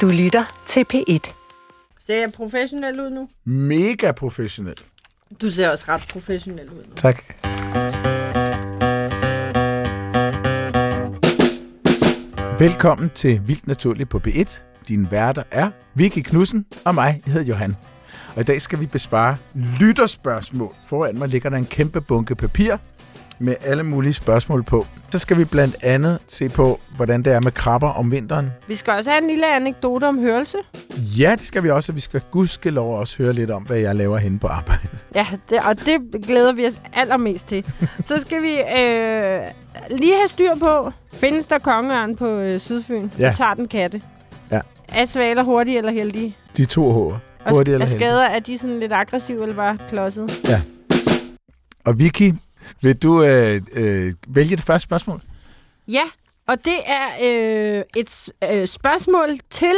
Du lytter til P1. Ser jeg professionel ud nu? Mega professionel. Du ser også ret professionel ud nu. Tak. Velkommen til Vildt Naturligt på B1. Din værter er Vicky Knudsen og mig, jeg hedder Johan. Og i dag skal vi besvare lytterspørgsmål. Foran mig ligger der en kæmpe bunke papir med alle mulige spørgsmål på. Så skal vi blandt andet se på, hvordan det er med krabber om vinteren. Vi skal også have en lille anekdote om hørelse. Ja, det skal vi også, og vi skal gudskelov også høre lidt om, hvad jeg laver henne på arbejde. Ja, det, og det glæder vi os allermest til. Så skal vi øh, lige have styr på, findes der kongeørn på øh, Sydfyn? Ja. Du tager den katte. Ja. Er svaler hurtige eller heldige? De to H'er. Og Hurtigt eller er skader, er de sådan lidt aggressive eller bare klodset? Og Vicky, vil du øh, øh, vælge det første spørgsmål? Ja, og det er øh, et øh, spørgsmål til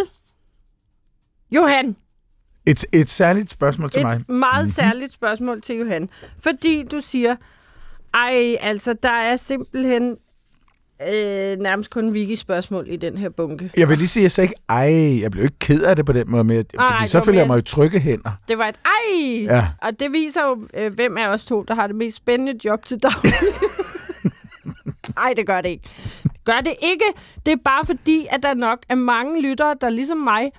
Johan. Et, et særligt spørgsmål til et mig. meget Mhm. særligt spørgsmål til Johan. Fordi du siger, ej, altså, der er simpelthen øh, nærmest kun Vicky-spørgsmål i den her bunke. Jeg vil lige sige, at jeg sagde ikke, ej, jeg blev ikke ked af det på den måde, med, Nej, fordi så det var føler jeg mere- mig jo trygge hænder. Det var et ej! Ja. Og det viser jo, øh, hvem af os to, der har det mest spændende job til daglig. Ej, det gør det ikke. Gør det ikke. Det er bare fordi, at der nok er mange lyttere, der ligesom mig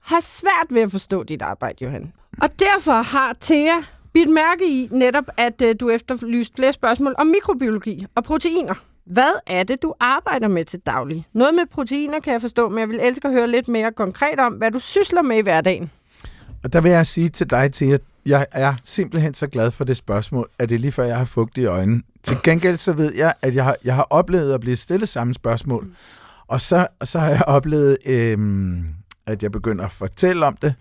har svært ved at forstå dit arbejde, Johan. Og derfor har Thea bidt mærke i netop, at øh, du efterlyste flere spørgsmål om mikrobiologi og proteiner. Hvad er det, du arbejder med til daglig? Noget med proteiner kan jeg forstå, men jeg vil elske at høre lidt mere konkret om, hvad du sysler med i hverdagen. Og der vil jeg sige til dig, til at jeg er simpelthen så glad for det spørgsmål, at det er lige før, jeg har fugt i øjnene. Til gengæld så ved jeg, at jeg har, jeg har oplevet at blive stillet samme spørgsmål. Og så, så har jeg oplevet, øhm, at jeg begynder at fortælle om det.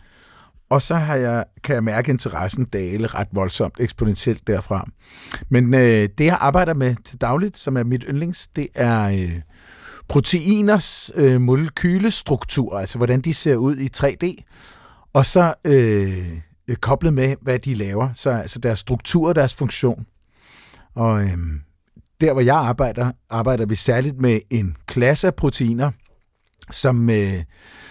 Og så har jeg, kan jeg mærke interessen dale ret voldsomt, eksponentielt derfra. Men øh, det, jeg arbejder med til dagligt, som er mit yndlings, det er øh, proteiners øh, molekylestruktur, altså hvordan de ser ud i 3D. Og så øh, øh, koblet med, hvad de laver, så altså deres struktur og deres funktion. Og øh, der, hvor jeg arbejder, arbejder vi særligt med en klasse af proteiner, som, øh,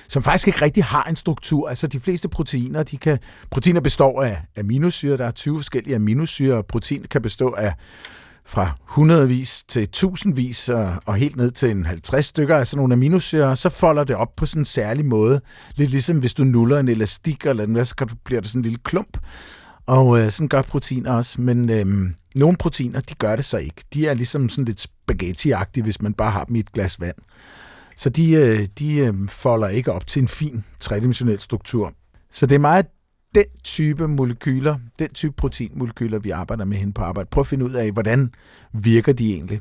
som faktisk ikke rigtig har en struktur. Altså de fleste proteiner, de kan, proteiner består af aminosyre, der er 20 forskellige aminosyre, og protein kan bestå af fra hundredvis til tusindvis og, og helt ned til en 50 stykker af sådan nogle aminosyre, så folder det op på sådan en særlig måde. Lidt ligesom hvis du nuller en elastik eller noget, så du, bliver det sådan en lille klump. Og øh, sådan gør proteiner også. Men øh, nogle proteiner, de gør det så ikke. De er ligesom sådan lidt spaghetti hvis man bare har dem i et glas vand. Så de, øh, de øh, folder ikke op til en fin tredimensionel struktur. Så det er meget den type molekyler, den type proteinmolekyler, vi arbejder med henne på arbejde. Prøv at finde ud af, hvordan virker de egentlig.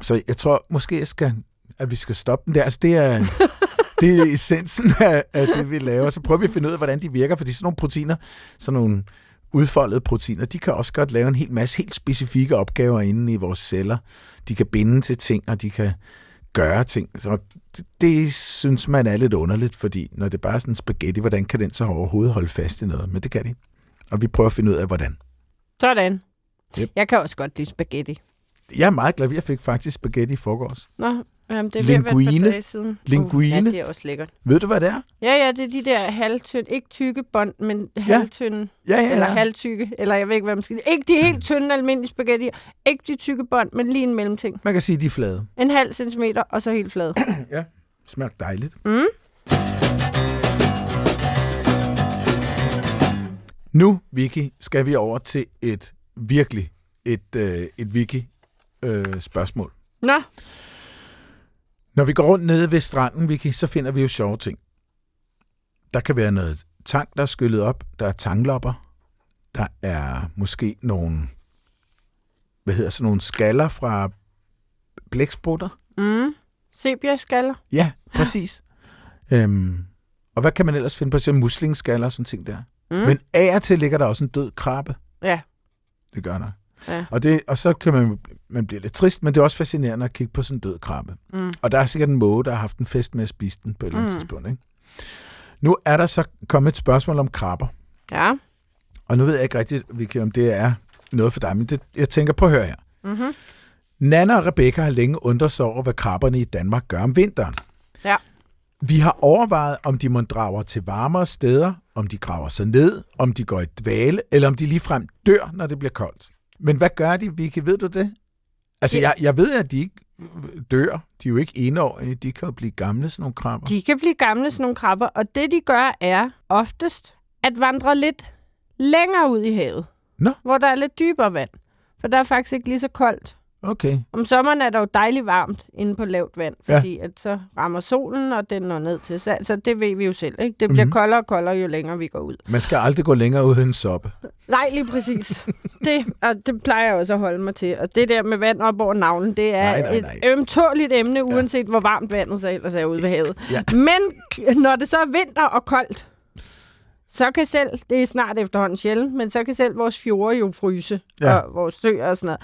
Så jeg tror måske, jeg skal, at vi skal stoppe den der. Altså, det er, det er essensen af, af det, vi laver. Så prøver vi at finde ud af, hvordan de virker, fordi sådan nogle proteiner, sådan nogle udfoldede proteiner, de kan også godt lave en hel masse helt specifikke opgaver inde i vores celler. De kan binde til ting, og de kan gøre ting. Så det, det synes man er lidt underligt, fordi når det bare er sådan en spaghetti, hvordan kan den så overhovedet holde fast i noget? Men det kan de. Og vi prøver at finde ud af, hvordan. Sådan. Yep. Jeg kan også godt lide spaghetti. Jeg er meget glad, jeg fik faktisk spaghetti i forgårs. Nå, jamen, det er ved Linguine. dage siden. Linguine. Uh, ja, det er også lækkert. Ved du, hvad det er? Ja, ja, det er de der halvtynde, ikke tykke bånd, men halvtynde, Ja, ja, eller ja. halvtykke, eller jeg ved ikke, hvad man skal Ikke de helt tynde almindelige spaghetti, ikke de tykke bånd, men lige en mellemting. Man kan sige, de er flade. En halv centimeter, og så helt flad. Ja, smager dejligt. Mm. Nu, Vicky, skal vi over til et virkelig et, øh, et Vicky øh, spørgsmål. Nå, Når vi går rundt nede ved stranden, Vicky, så finder vi jo sjove ting. Der kan være noget tang, der er skyllet op. Der er tanglopper. Der er måske nogle, hvad hedder sådan nogle skaller fra blæksprutter. mm. sepia-skaller. Ja, præcis. Øhm, og hvad kan man ellers finde på? Så muslingskaller og sådan ting der. Mm. Men af og til ligger der også en død krabbe. Ja. Det gør der. Ja. Og, det, og så kan man, man blive lidt trist, men det er også fascinerende at kigge på sådan en død krabbe. Mm. Og der er sikkert en måge, der har haft en fest med at spise den på et eller andet Mm. tidspunkt. Ikke? Nu er der så kommet et spørgsmål om krabber. Ja. Og nu ved jeg ikke rigtigt, Vicky, om det er noget for dig, men det, jeg tænker, på at høre her. Mm-hmm. Nana og Rebecca har længe undret sig over, hvad krabberne i Danmark gør om vinteren. Ja. Vi har overvejet, om de må drager til varmere steder, om de graver sig ned, om de går i dvale, eller om de ligefrem dør, når det bliver koldt. Men hvad gør de, Vicky? Ved du det? Altså, Ja. jeg, jeg ved, at de ikke dør. De er jo ikke enårige. De kan jo blive gamle, sådan nogle krabber. De kan blive gamle, sådan nogle krabber, og det de gør er oftest at vandre lidt længere ud i havet. Nå. Hvor der er lidt dybere vand. For der er faktisk ikke lige så koldt. Okay. Om sommeren er der jo dejligt varmt inde på lavt vand, Ja. fordi at så rammer solen, og den når ned til. Så altså, det ved vi jo selv. Ikke? Det bliver Mhm. mm-hmm. koldere og koldere, jo længere vi går ud. Man skal aldrig gå længere ud end soppe. Nej, lige præcis. det, og det plejer jeg også at holde mig til. Og det der med vand op over navlen, det er Nej, nej, nej. et ømtåligt emne, uanset hvor varmt vandet så ellers er ude ved havet. Ja. Men når det så er vinter og koldt, så kan selv, det er snart efterhånden sjældent, men så kan selv vores fjorde jo fryse, Ja. og vores søer og sådan noget.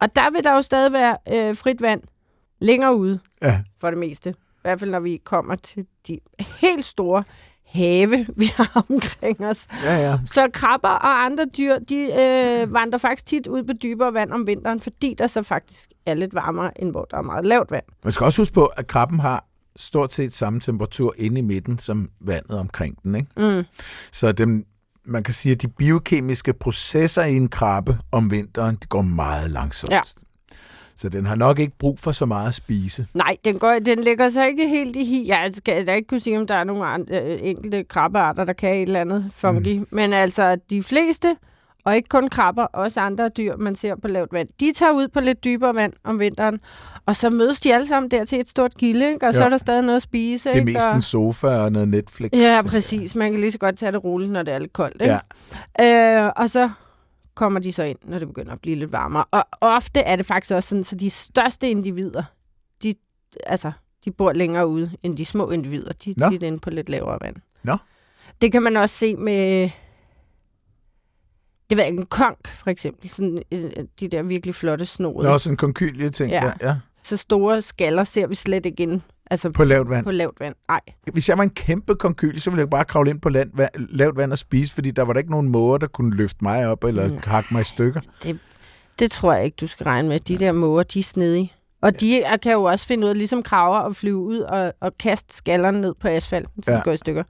Og der vil der jo stadig være øh, frit vand længere ude, Ja. for det meste. I hvert fald, når vi kommer til de helt store have, vi har omkring os. Ja, ja. Så krabber og andre dyr, de øh, vandrer faktisk tit ud på dybere vand om vinteren, fordi der så faktisk er lidt varmere, end hvor der er meget lavt vand. Man skal også huske på, at krabben har stort set samme temperatur inde i midten som vandet omkring den. Ikke? Mm. Så dem, man kan sige, at de biokemiske processer i en krabbe om vinteren, de går meget langsomt. Ja. Så den har nok ikke brug for så meget at spise. Nej, den, går, den ligger så ikke helt i hi. Jeg skal da ikke kunne sige, om der er nogle andre, øh, enkelte krabbearter, der kan et eller andet fungi. Mm. Men altså, de fleste, og ikke kun krabber, også andre dyr, man ser på lavt vand, de tager ud på lidt dybere vand om vinteren, og så mødes de alle sammen der til et stort gilde, ikke? og så Ja. er der stadig noget at spise. Det er mest og... en sofa og noget Netflix. Ja, præcis. Man kan lige så godt tage det roligt, når det er lidt koldt. Ikke? Ja. Øh, og så kommer de så ind, når det begynder at blive lidt varmere. Og ofte er det faktisk også sådan, så de største individer, de, altså, de bor længere ude end de små individer. De er Nå. tit inde på lidt lavere vand. Nå. Det kan man også se med, det var en konk, for eksempel. Sådan, øh, de der virkelig flotte snore. Nå, sådan en konkylie ting. Ja. Ja. Så store skaller ser vi slet ikke ind. Altså På lavt vand. på lavt vand. Nej. Hvis jeg var en kæmpe konkylie, så ville jeg bare kravle ind på land, va- lavt vand og spise, fordi der var der ikke nogen måger, der kunne løfte mig op eller Mm. hakke mig i stykker. Det tror jeg ikke, du skal regne med. De der måger, de er snedige. Og de kan jo også finde ud af, ligesom kraver, at flyve ud og, og kaste skallerne ned på asfalten, så. Ja. de går i stykker.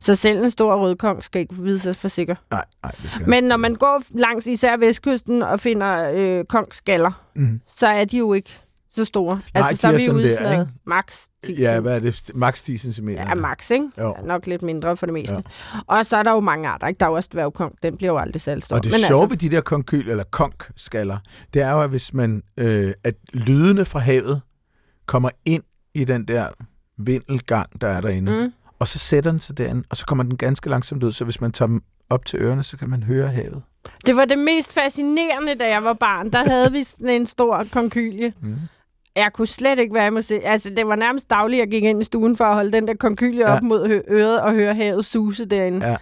Så selv en stor rødkong skal ikke vide sig for sikker. Nej, nej, det skal Men når man går langs især vestkysten og finder øh, kongsskaller, Mm. så er de jo ikke så store. altså, de så er er vi ude sådan noget max 10 Ja, hvad er det? Max 10 cm. Ja, max, ikke? Jo. Ja, nok lidt mindre for det meste. Ja. Og så er der jo mange arter, ikke? Der er jo også dværgkong. Den bliver jo aldrig særlig stor. Og det Men sjove altså, ved de der konkyl, eller konkskaller, det er jo, at hvis man, øh, at lydene fra havet kommer ind i den der vindelgang, der er derinde, mm. mm, og så sætter den sig derinde, og så kommer den ganske langsomt ud, så hvis man tager dem op til ørerne, så kan man høre havet. Det var det mest fascinerende, da jeg var barn. Der havde vi sådan en stor konkylie. Mm. Jeg kunne slet ikke være med se. Altså, det var nærmest dagligt, jeg gik ind i stuen for at holde den der konkylie Ja. op mod øret og høre havet suse derinde. Ja.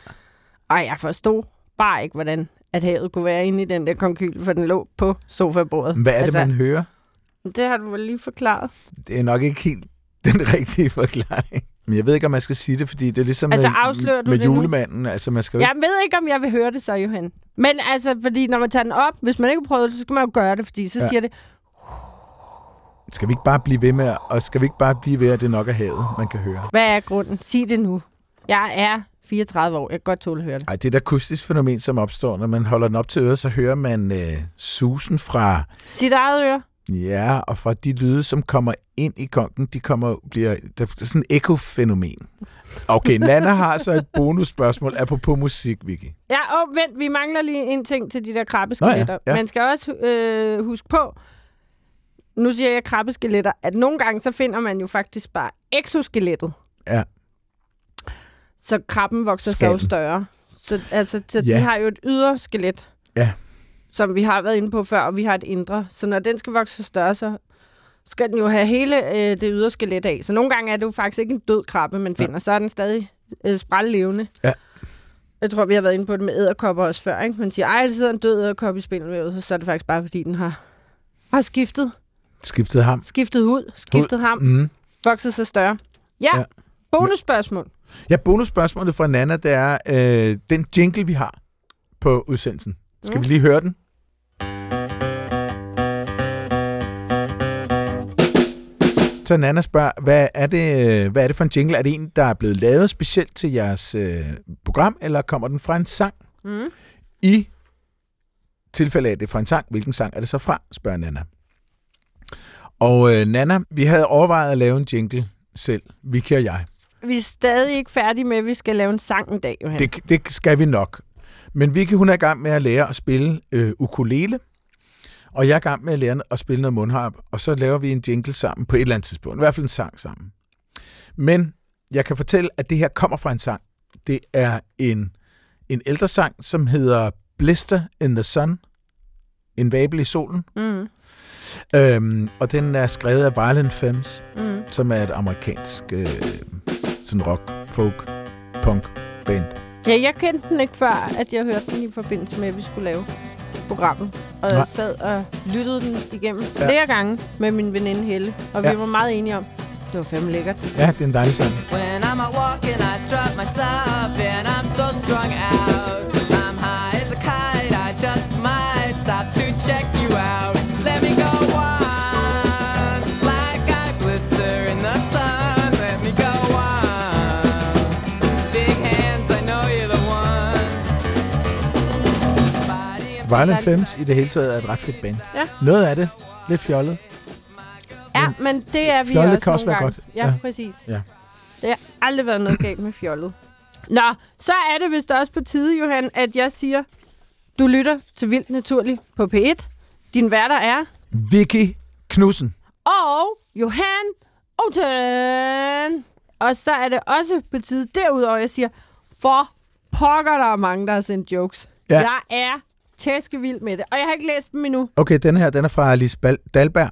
Og jeg forstod bare ikke, hvordan at havet kunne være inde i den der konkylie, for den lå på sofabordet. Hvad er det, altså, man hører? Det har du vel lige forklaret. Det er nok ikke helt den rigtige forklaring. Men jeg ved ikke, om man skal sige det, fordi det er ligesom Altså, med, med det nu? julemanden. Altså, man skal jo Jeg ved ikke, om jeg vil høre det så, Johan. Men altså, fordi når man tager den op, hvis man ikke har prøvet det, så skal man jo gøre det, fordi så Ja. siger det, skal vi ikke bare blive ved med, og skal vi ikke bare blive ved, at det nok er havet, man kan høre? hvad er grunden? Sig det nu. Jeg er 34 år. Jeg kan godt tåle at høre det. Ej, det er et akustisk fænomen, som opstår, når man holder den op til øret, så hører man øh, susen fra, Sit eget øre. ja, og fra de lyde, som kommer ind i konken, de kommer, bliver, der er sådan et ekofænomen. Okay, Nana har så et bonusspørgsmål, apropos musik, Vicky. Ja, og vent, vi mangler lige en ting til de der krabbeskeletter. Nå ja, ja. Man skal også øh, huske på, nu siger jeg krabbeskeletter, at nogle gange så finder man jo faktisk bare exoskelettet. Ja. Så krabben vokser sig jo større. Så, altså, så Ja. de har jo et ydre skelet. Ja. Som vi har været inde på før, og vi har et indre. Så når den skal vokse sig større, så skal den jo have hele øh, det ydre skelet af. Så nogle gange er det jo faktisk ikke en død krabbe, man finder. Så er den stadig øh, sprællevende. Ja. Jeg tror, vi har været inde på det med æderkopper også før. Ikke? Man siger, ej, der sidder en død æderkop i spindelvævet, så er det faktisk bare, fordi den har, har skiftet, Skiftet ham. skiftet hud, skiftet ham, Mm. vokset sig større. Ja, Ja. bonusspørgsmål. Ja, bonusspørgsmålet fra Nana, det er øh, den jingle, vi har på udsendelsen. Skal Mm. vi lige høre den? Så Nana spørger, hvad er, det, øh, hvad er det for en jingle? Er det en, der er blevet lavet specielt til jeres øh, program, eller kommer den fra en sang? Mm. I tilfælde af, det fra en sang, hvilken sang er det så fra, spørger Nana. Og øh, Nana, vi havde overvejet at lave en jingle selv, Vicky og jeg. Vi er stadig ikke færdige med, at vi skal lave en sang en dag, Johan. Det, det skal vi nok. Men Vicky, hun er i gang med at lære at spille øh, ukulele, og jeg er i gang med at lære at spille noget mundharp, og så laver vi en jingle sammen på et eller andet tidspunkt. I hvert fald en sang sammen. Men jeg kan fortælle, at det her kommer fra en sang. Det er en, en ældre sang, som hedder Blister in the Sun. En vabel i solen. Mm. Øhm, og den er skrevet af Violent Femmes, Mm. som er et amerikansk øh, sådan rock, folk, punk band. Ja, jeg kendte den ikke før, at jeg hørte den i forbindelse med, at vi skulle lave programmet. Og Nej. jeg sad og lyttede den igennem Ja. flere gange med min veninde Helle. Og Ja. vi var meget enige om, det var fandme lækkert. Ja, det er en dejlig sang. When I'm walking, I strut my stuff, and I'm so strung out. Violent Femmes i det hele taget er et ret fedt band. Ja. Noget af det, lidt fjollet. Ja, men det er vi Fjollet også kan også nogle være gange. godt. Ja, Ja. præcis. Ja. Det har aldrig været noget galt med fjollet. Nå, så er det vist også på tide, Johan, at jeg siger, du lytter til Vildt Naturligt på P1. Din værter er Vicky Knudsen. og Johan Oten. Og så er det også på tide derudover, jeg siger, for pokker, der er mange, der har sendt jokes. Ja. Jeg er tæskevild med det, og jeg har ikke læst dem endnu. Okay, den her, den er fra Alice Bal- Dalberg,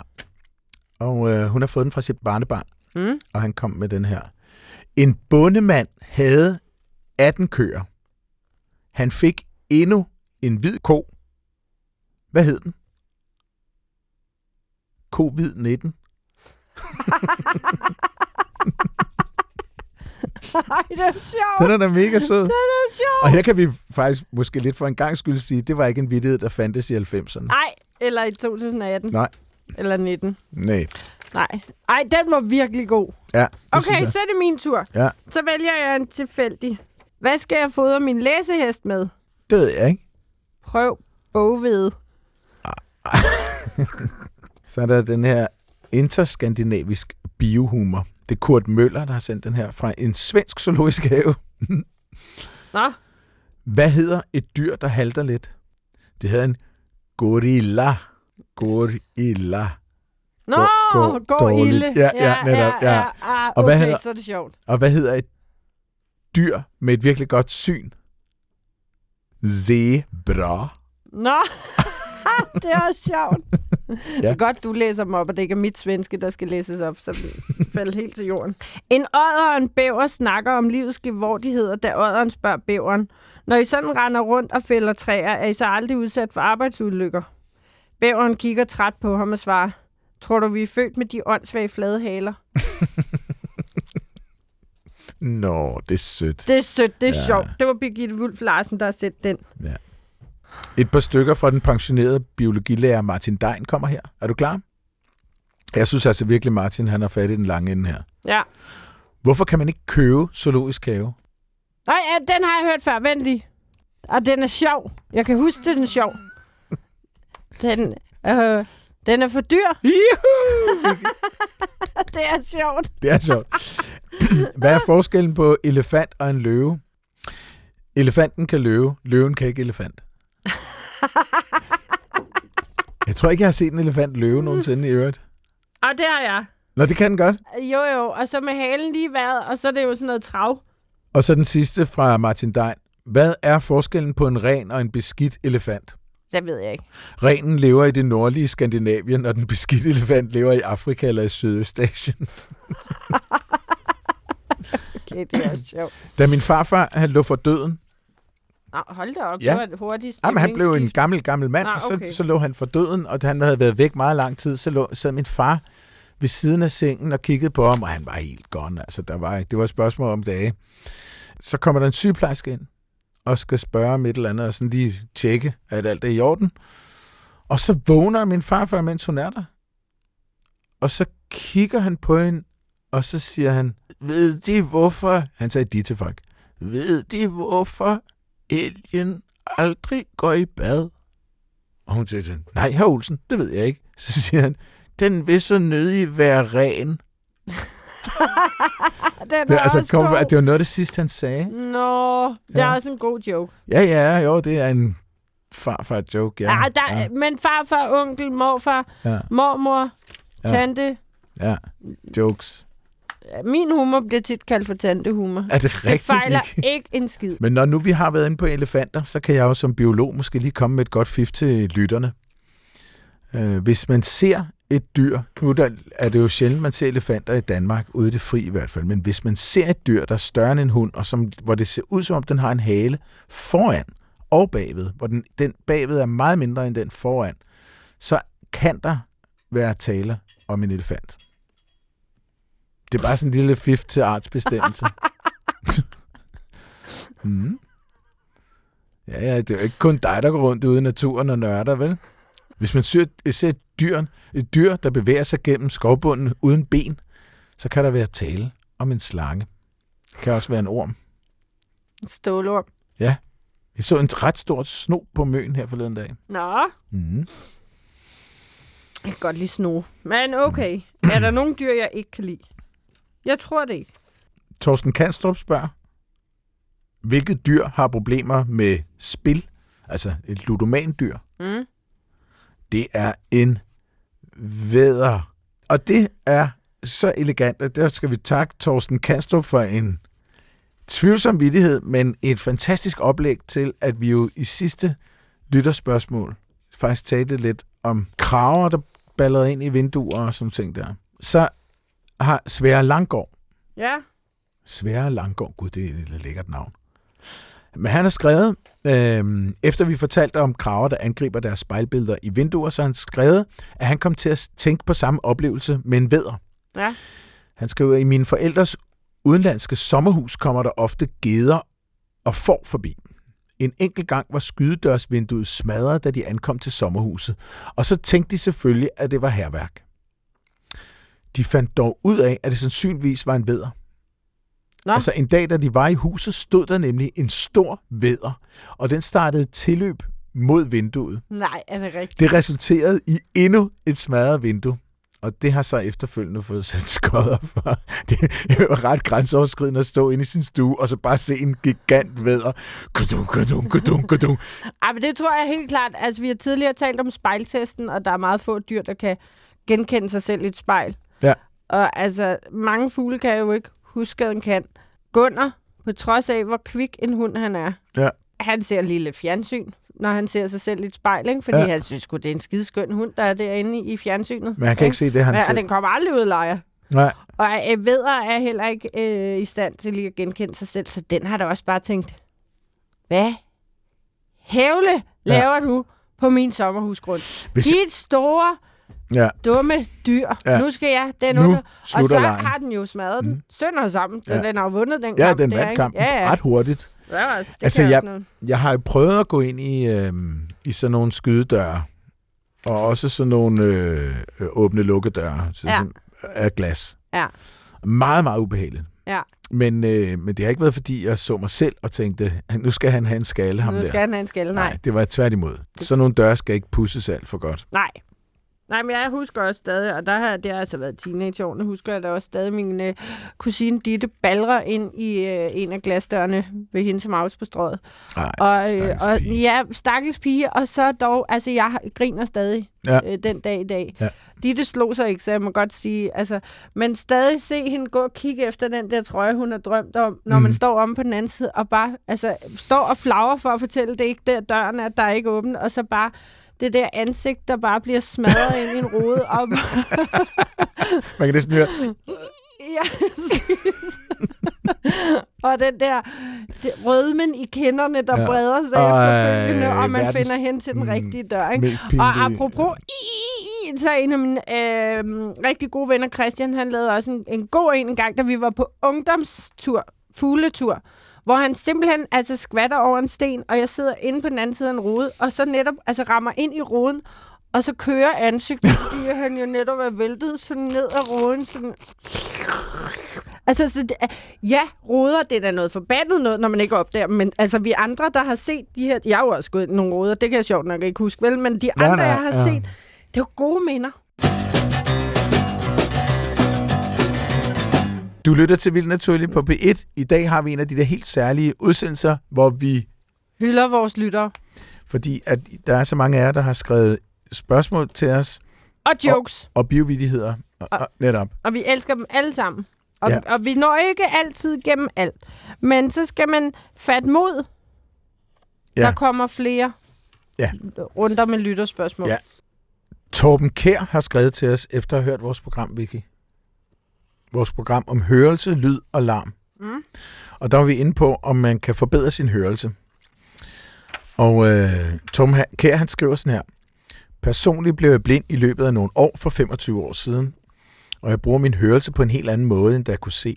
og øh, hun har fået den fra sit barnebarn, mm. og han kom med den her. En bondemand havde 18 køer. Han fik endnu en hvid ko. Hvad hed den? Covid-19. Nej, det er sjovt. Den er da mega sød. Den er sjov. Og her kan vi faktisk måske lidt for en gang skyld sige, det var ikke en vittighed, der fandtes i 90'erne. Nej, eller i 2018. Nej. Eller 19. Nej. Nej. Ej, den var virkelig god. Ja, Okay, så er det min tur. Ja. Så vælger jeg en tilfældig. Hvad skal jeg fodre min læsehest med? Det ved jeg ikke. Prøv bogvede. Ah. så er der den her interskandinavisk biohumor. Det er Kurt Møller, der har sendt den her fra en svensk zoologisk have. Nå, Hvad hedder et dyr, der halter lidt? Det hedder en gorilla. Gorilla. Nå, Går- går, går ilde. Ja, ja, netop, ja. ja. Ah, Og hvad hedder- så er det sjovt. Og hvad hedder et dyr med et virkelig godt syn? Zebra. Nå, det er også sjovt. Ja. ja. Godt, du læser dem op, og det ikke er mit svenske, der skal læses op, så falder helt til jorden. En odder og en bæver snakker om livets gevordigheder, da odderen spørger bæveren. Når I sådan render rundt og fælder træer, er I så aldrig udsat for arbejdsulykker? Bæveren kigger træt på ham og svarer, Tror du, vi er født med de åndssvage flade haler? Nå, det er sødt. Det er sødt, det er Ja. ja. sjovt. Det var Birgitte Wulf Larsen, der har set den. Et par stykker fra den pensionerede biologilærer Martin Dein kommer her. Er du klar? Jeg synes altså virkelig, Martin han har fat i den lange ende her. Ja. Hvorfor kan man ikke købe zoologisk have? Nej, ja, den har jeg hørt før. Vent lige. Og den er sjov. Jeg kan huske, den er sjov. Den, øh, den er for dyr. Det er sjovt. Det er sjovt. Hvad er forskellen på elefant og en løve? Elefanten kan løve, løven kan ikke elefant. Jeg tror ikke, jeg har set en elefant løve nogensinde i øvrigt. Og det har jeg. Nå, det kan den godt. Jo, jo. Og så med halen lige været, og så er det jo sådan noget trav. Og så den sidste fra Martin Dein. Hvad er forskellen på en ren og en beskidt elefant? Det ved jeg ikke. Renen lever i det nordlige Skandinavien, og den beskidte elefant lever i Afrika eller i Sydøstasien. Okay, det er sjovt. Da min farfar han lå for døden, Nå, hold da op. Ja. Det var hurtigt Jamen, han blev en gammel, gammel mand, Nå, og så, okay. så lå han for døden, og da han havde været væk meget lang tid, så lå, sad min far ved siden af sengen og kiggede på ham, og han var helt gone. Altså, der var, det var et spørgsmål om dage. Så kommer der en sygeplejerske ind, og skal spørge om et eller andet, og sådan lige tjekke, at alt er i orden. Og så vågner min farfar, mens hun er der. Og så kigger han på hende, og så siger han, ved de hvorfor, han sagde de til folk, ved de hvorfor elgen aldrig går i bad? Og hun siger til ham, nej, herr Olsen, det ved jeg ikke. Så siger han, den vil så nødig være ren. Den er Det, altså, også kom, god. det var noget af det sidste, han sagde. Nå, det er Ja. også en god joke. Ja, ja, jo, det er en farfar-joke, ja. Ja, der, ja, Men farfar, onkel, morfar, ja, mormor, Ja. tante. ja, jokes. Min humor bliver tit kaldt for tantehumor. Er det Det rigtigt? fejler Nick? ikke en skid. Men når nu vi har været inde på elefanter, så kan jeg jo som biolog måske lige komme med et godt fif til lytterne. Øh, hvis man ser et dyr, nu der er det jo sjældent, man ser elefanter i Danmark, ude i det fri i hvert fald, men hvis man ser et dyr, der er større end en hund, og som, hvor det ser ud som om, den har en hale foran og bagved, hvor den, den bagved er meget mindre end den foran, så kan der være tale om en elefant. Det er bare sådan en lille fif til artsbestemmelse. mm. Ja, ja, det er jo ikke kun dig, der går rundt ude i naturen og nørder, vel? Hvis man ser, ser et, dyr, et dyr, der bevæger sig gennem skovbunden uden ben, så kan der være tale om en slange. Det kan også være en orm. En Stålorm. Jeg så en ret stor sno på møen her forleden dag. Nå, Mm. jeg kan godt lide sno. Men okay, er der nogle dyr, jeg ikke kan lide? Jeg tror det ikke. Torsten Kanstrup spørger, hvilket dyr har problemer med spil? Altså et ludomandyr. Mm. Det er en væder. Og det er så elegant, at der skal vi takke Torsten Kanstrup for en tvivlsom vittighed, men et fantastisk oplæg til, at vi jo i sidste lytterspørgsmål faktisk talte lidt om kraver, der ballerede ind i vinduer og sådan ting der. Så har Svære Langgaard, Ja, Svære Langgaard, gud, det er et lækkert navn. Men han har skrevet, øh, efter vi fortalte om kraver, der angriber deres spejlbilleder i vinduer, så han skrevet, at han kom til at tænke på samme oplevelse med en vædder. ja. Han skriver, i mine forældres udenlandske sommerhus kommer der ofte geder og får forbi. En enkelt gang var skydedørsvinduet smadret, da de ankom til sommerhuset, og så tænkte de selvfølgelig, at det var herværk. De fandt dog ud af, at det sandsynligvis var en vædder. Nå. Altså en dag, da de var i huset, stod der nemlig en stor vædder, og den startede tilløb mod vinduet. Nej, er det rigtigt? Det resulterede i endnu et smadret vindue. Og det har så efterfølgende fået sat skodder for. Det er jo ret grænseoverskridende at stå inde i sin stue, og så bare se en gigant vædder. Kudung, kudung, kudung, kudung. Ej, men det tror jeg helt klart. Altså, vi har tidligere talt om spejltesten, og der er meget få dyr, der kan genkende sig selv i et spejl. Ja. Og altså, mange fugle kan jo ikke huske, at den kan. Gunnar, på trods af, hvor kvik en hund han er, Ja. han ser lige lidt fjernsyn, når han ser sig selv i et spejl, ikke? fordi Ja. han synes det er en skideskøn hund, der er derinde i, fjernsynet. Men han kan ikke se det, han Ja, ser. og den kommer aldrig ud af lejr. Nej. Og øh, vedder er heller ikke øh, i stand til lige at genkende sig selv, så den har da også bare tænkt, hvad hævle laver ja. du på min sommerhusgrund? Hvis- Dit store, Ja. dumme dyr. Ja. Ja. Nu skal jeg den Nu under. Og så lejen. har den jo smadret den. Mm. Sønder sammen, så Ja. den har jo vundet den Ja, kamp. den der, vandt kampen Ja, ja. ret hurtigt. Ja, altså, det Altså, kan jeg-. Jeg har jo prøvet at gå ind i, øh, i sådan nogle skydedøre, og også sådan nogle øh, øh, åbne lukkedøre så, Ja. som af glas. Ja. Meget, meget ubehageligt. Ja. Men, øh, men det har ikke været, fordi jeg så mig selv og tænkte, nu skal han have en skalle, ham Nu der. skal han have en skalle. Nej. Nej, det var tværtimod. Sådan nogle døre skal ikke pusses alt for godt. Nej. Nej, men jeg husker også stadig, og der har det har altså været teenageårene, husker jeg da også stadig min øh, kusine Ditte balrer ind i øh, en af glasdørene ved hende som på strået. Ej, Og, øh, og ja, stakkels pige, og så dog, altså jeg griner stadig Ja. øh, den dag i dag. Ja. Ditte slog sig ikke, så jeg må godt sige, altså, men stadig se hende gå og kigge efter den der trøje, hun har drømt om, når mm. man Mhm. står om på den anden side, og bare, altså, står og flagrer for at fortælle, det ikke der døren er, der er ikke åben, og så bare det der ansigt, der bare bliver smadret ind i en rode op. Man kan næsten høre, ja, og den der det, rødmen i kinderne, der Ja. breder sig Ej, efterfølgende, og man verdens- finder hen til den Mm, rigtige dør. Ikke? Og apropos, i, i, så en af mine øh, rigtig gode venner, Christian, han lavede også en, en god en en gang, da vi var på ungdomstur, fugletur, hvor han simpelthen altså skvatter over en sten, og jeg sidder inde på den anden side af en rode, og så netop altså rammer ind i roden, Og så kører ansigtet, fordi han jo netop er væltet sådan ned ad roden. Sådan. Altså, så det, ja, roder, det er da noget forbandet noget, når man ikke opdager dem. Men altså, vi andre, der har set de her... Jeg har jo også gået nogle roder, det kan jeg sjovt nok ikke huske, vel? Men de Nej, andre, nej, jeg har ja. set, det er jo gode minder. Du lytter til Vildt Naturligt på P1. I dag har vi en af de der helt særlige udsendelser, hvor vi, Hylder vores lyttere. fordi at der er så mange af jer, der har skrevet spørgsmål til os, Og jokes. og biovidigheder, og, og, netop. Og vi elsker dem alle sammen. Og, Ja. og vi når ikke altid gennem alt. Men så skal man fatte mod. Ja. Der kommer flere Ja. runder med lytterspørgsmål. Ja. Torben Kær har skrevet til os, efter at have hørt vores program, Vicky. Vores program om hørelse, lyd og larm. Mm. Og der var vi inde på, om man kan forbedre sin hørelse. Og øh, Tom Kær, han skriver sådan her. Personligt blev jeg blind i løbet af nogle år for 25 år siden, og jeg bruger min hørelse på en helt anden måde, end da jeg kunne se.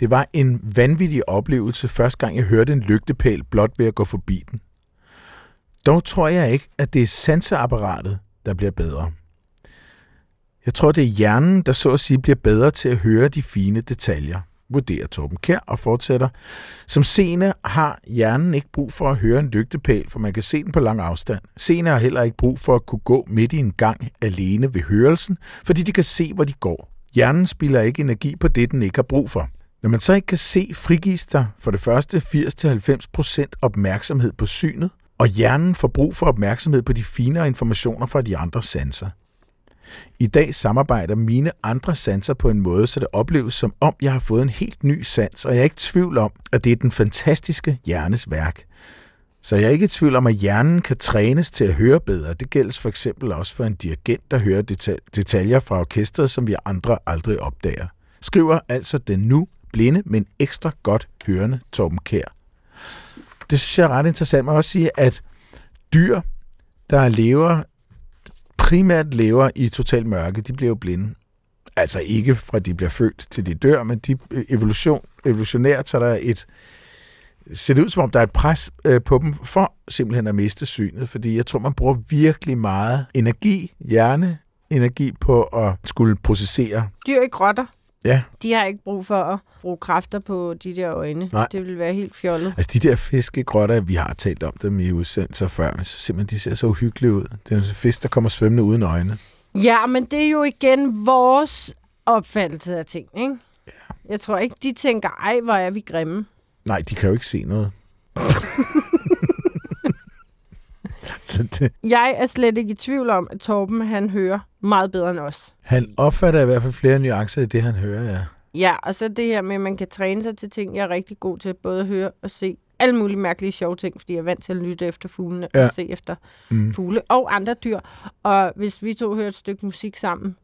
Det var en vanvittig oplevelse første gang, jeg hørte en lygtepæl blot ved at gå forbi den. Dog tror jeg ikke, at det er sanseapparatet, der bliver bedre. Jeg tror, det er hjernen, der så at sige bliver bedre til at høre de fine detaljer, vurderer Torben Kær og fortsætter. Som seende har hjernen ikke brug for at høre en lygtepæl, for man kan se den på lang afstand. Seende har heller ikke brug for at kunne gå midt i en gang alene ved hørelsen, fordi de kan se, hvor de går. Hjernen spilder ikke energi på det, den ikke har brug for. Når man så ikke kan se, frigives der for det første 80-90% opmærksomhed på synet, og hjernen får brug for opmærksomhed på de finere informationer fra de andre sanser. I dag samarbejder mine andre sanser på en måde, så det opleves som om, jeg har fået en helt ny sans, og jeg er ikke i tvivl om, at det er den fantastiske hjernes værk. Så jeg er ikke i tvivl om, at hjernen kan trænes til at høre bedre. Det gælder for eksempel også for en dirigent, der hører deta- detaljer fra orkestret, som vi andre aldrig opdager. Skriver altså den nu blinde, men ekstra godt hørende Torben Kær. Det synes jeg er ret interessant. Man kan også sige, at dyr, der lever primært lever i total mørke, de bliver jo blinde. Altså ikke fra de bliver født til de dør, men de øh, evolution, evolutionært, så er et ser det ud som om, der er et pres øh, på dem for simpelthen at miste synet, fordi jeg tror, man bruger virkelig meget energi, hjerne, energi på at skulle processere. Dyr ikke rotter. Ja, De har ikke brug for at bruge kræfter på de der øjne. Nej. Det vil være helt fjollet. altså de der fiskegrotter, vi har talt om dem i udsendelser før, men så simpelthen, de ser så uhyggelige ud. Det er en fisk, der kommer svømmende uden øjne. Ja, men det er jo igen vores opfattelse af ting, ikke? Ja. Jeg tror ikke, de tænker, ej, hvor er vi grimme. Nej, de kan jo ikke se noget. det, Jeg er slet ikke i tvivl om, at Torben, han hører meget bedre end os. han opfatter i hvert fald flere nuancer i det, han hører, ja. Ja, og så det her med, at man kan træne sig til ting, jeg er rigtig god til, både at høre og se alle mulige mærkelige sjove ting, fordi jeg er vant til at lytte efter fuglene Ja. og se efter Mm. fugle og andre dyr. Og hvis vi to hører et stykke musik sammen,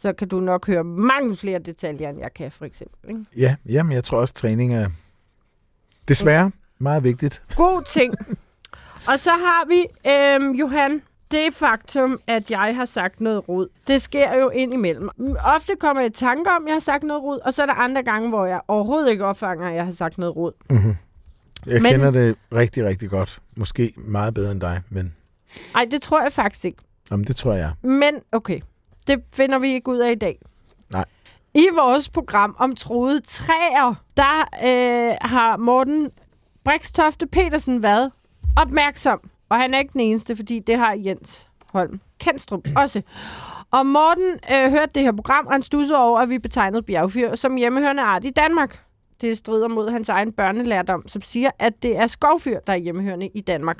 så kan du nok høre mange flere detaljer, end jeg kan, for eksempel. Ikke? Ja, jamen, jeg tror også, træning er desværre meget vigtigt. God ting. og så har vi, øhm, Johan, det faktum, at jeg har sagt noget rod. Det sker jo ind imellem. Mm, Ofte kommer jeg i tanker om, at jeg har sagt noget rod, og så er der andre gange, hvor jeg overhovedet ikke opfanger, at jeg har sagt noget rod. Mm-hmm. Jeg men... kender det rigtig, rigtig godt. Måske meget bedre end dig, men Nej, det tror jeg faktisk ikke. jamen, det tror jeg. Men okay, det finder vi ikke ud af i dag. Nej. I vores program om troede træer, der øh, har Morten Brikstofte Petersen været opmærksom. Og han er ikke den eneste, fordi det har Jens Holm Kendstrup også. Og Morten øh, hørte det her program, og han stussede over, at vi betegnede bjergfyr som hjemmehørende art i Danmark. Det strider mod hans egen børnelærdom, som siger, at det er skovfyr, der er hjemmehørende i Danmark.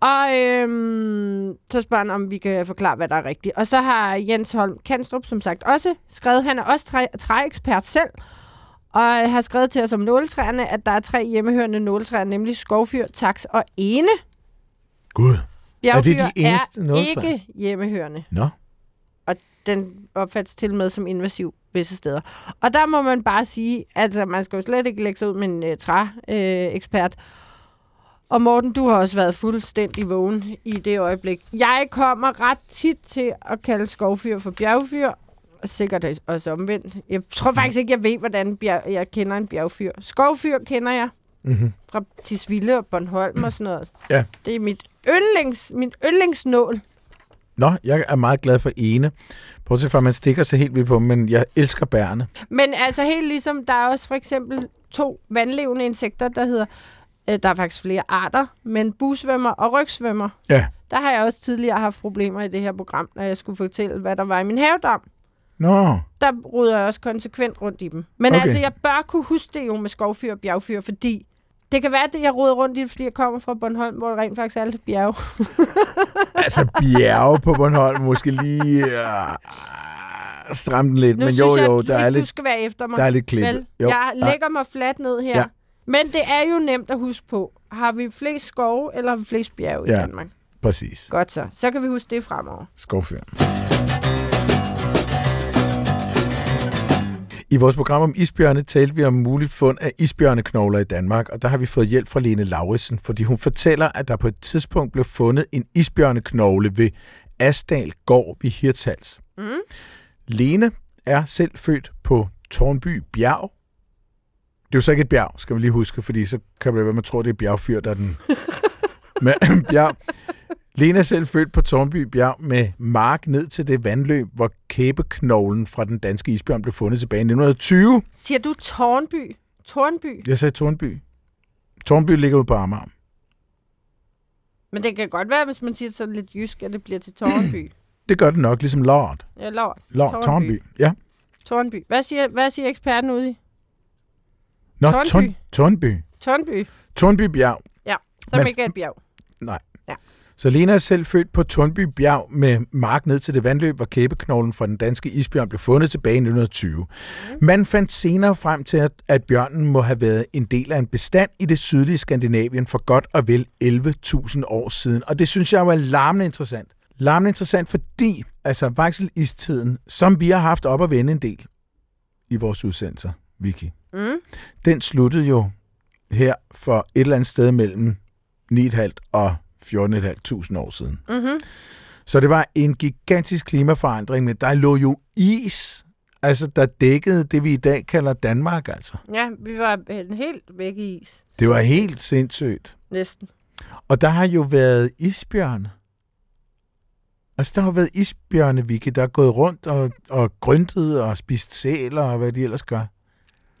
Og øhm, så spørger han, om vi kan forklare, hvad der er rigtigt. Og så har Jens Holm Kanstrup, som sagt, også skrevet, han er også træ, træekspert selv, og har skrevet til os om nåletræerne, at der er tre hjemmehørende nåletræer, nemlig skovfyr, taks og ene. Gud. Bjergfyr de eneste er nåletræer? ikke hjemmehørende. Nå. Den opfattes til og med som invasiv visse steder. Og der må man bare sige, altså man skal jo slet ikke lægge sig ud med en uh, træekspert. Uh, ekspert. og Morten, du har også været fuldstændig vågen i det øjeblik. Jeg kommer ret tit til at kalde skovfyr for bjergfyr. Og Sikkert også omvendt. Jeg tror faktisk ikke, jeg ved, hvordan bjerg, jeg kender en bjergfyr. Skovfyr kender jeg Mm-hmm. fra Tisvilde og Bornholm og sådan noget. Ja. Det er mit yndlings, min yndlingsnål. Nå, jeg er meget glad for ene. Bortset fra, at man stikker sig helt vildt på men jeg elsker bærene. Men altså helt ligesom, der er også for eksempel to vandlevende insekter, der hedder, øh, der er faktisk flere arter, men busvømmer og rygsvømmer. Ja. Der har jeg også tidligere haft problemer i det her program, når jeg skulle fortælle, hvad der var i min havedam. Nå, Der ruder jeg også konsekvent rundt i dem. Men Okay. altså, jeg bør kunne huske det jo med skovfyr og bjergfyr, fordi det kan være, at jeg ruder rundt i det, fordi jeg kommer fra Bornholm, hvor der rent faktisk er lidt bjerg. altså bjerge på Bornholm, måske lige uh, stramme den lidt, Nu men jo, jeg jo, der er du lidt, skal være efter mig. der er lidt klippet. Jo, jeg nej, lægger mig fladt ned her. Ja. Men det er jo nemt at huske på. Har vi flest skove, eller har vi flest bjerge Ja. i Danmark? præcis. Godt så. Så kan vi huske det fremover. Skovfyr. I vores program om isbjørne talte vi om muligt fund af isbjørneknogler i Danmark, og der har vi fået hjælp fra Lene Lauritsen, fordi hun fortæller, at der på et tidspunkt blev fundet en isbjørneknogle ved Asdal Gård ved Hirtshals. Mm. Lene er selv født på Tornby Bjerg. Det er jo så ikke et bjerg, skal vi lige huske, fordi så kan det være, man tror, det er bjergfyr, der er den... Men, bjerg. Lene er selv født på Tornby Bjerg med mark ned til det vandløb, hvor kæbeknoglen fra den danske isbjørn blev fundet tilbage i 1920. Siger du Tornby? Tornby? Jeg sagde Tornby. Tornby ligger ude på Amager. Men det kan godt være, hvis man siger sådan lidt jysk, at det bliver til Tornby. Det gør det nok, ligesom Lord. ja, Lord. Lord Tornby. Tornby. Ja. Tornby. Hvad siger, hvad siger eksperten ude i? Nå, Tornby. Torn, Tornby. Tornby, Tornby Bjerg. som Men- ikke er et bjerg. Så Lena er selv født på Tornby Bjerg med mark ned til det vandløb, hvor kæbeknoglen fra den danske isbjørn blev fundet tilbage i 1920. Man fandt senere frem til, at, bjørnen må have været en del af en bestand i det sydlige Skandinavien for godt og vel 11.000 år siden. Og det synes jeg var larmende interessant. Larmende interessant, fordi altså vakselistiden, som vi har haft op at vende en del i vores udsendelser, Vicky, Mm. den sluttede jo her for et eller andet sted mellem 9.500 og 14.500 år siden. Mm-hmm. Så det var en gigantisk klimaforandring, men der lå jo is, altså der dækkede det, vi i dag kalder Danmark, altså. Ja, vi var helt væk i is. Det var helt sindssygt. Næsten. Og der har jo været isbjørne. Altså, der har været isbjørne, Vicky, der er gået rundt og, og gryntet og spist sæler og hvad de ellers gør.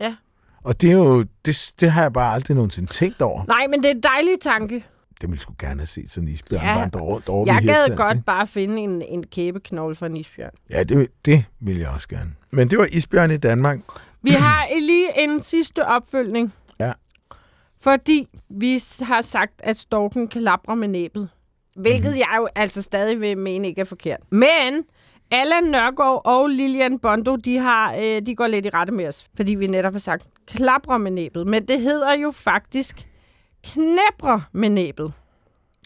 Ja. Og det er jo, det, det har jeg bare aldrig nogensinde tænkt over. Nej, men det er en dejlig tanke. Det ville sgu gerne have set sådan en isbjørn Ja. vandre rundt over Jeg gad godt ikke? bare finde en, en kæbeknogle fra en isbjørn. Ja, det, det vil jeg også gerne. Men det var isbjørn i Danmark. Vi har lige en sidste opfølgning. Ja. Fordi vi har sagt, at storken klapper med næbet. Hvilket mm-hmm. jeg jo altså stadig vil mene ikke er forkert. Men Allan Nørgaard og Lilian Bondo, de, har, øh, de går lidt i rette med os. Fordi vi netop har sagt klapper med næbet. Men det hedder jo faktisk knæbre med næbet.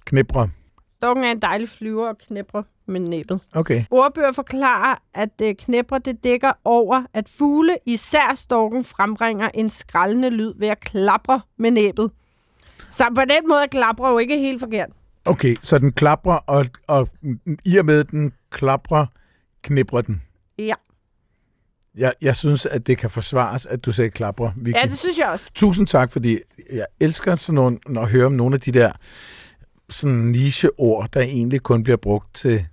Knibre. Storken er en dejlig flyver og knæbre med næbet. Okay. Ordbøger forklarer, at øh, knæbre det dækker over, at fugle, især storken, frembringer en skraldende lyd ved at klapre med næbet. Så på den måde er klapre jo ikke helt forkert. Okay, så den klapper, og, og i og med, den klaprer, kniprer den. Ja. Jeg, jeg synes, at det kan forsvares, at du sagde klapper. Vicky. Ja, det synes jeg også. Tusind tak, fordi jeg elsker sådan nogle, når jeg hører om nogle af de der sådan nicheord, der egentlig kun bliver brugt til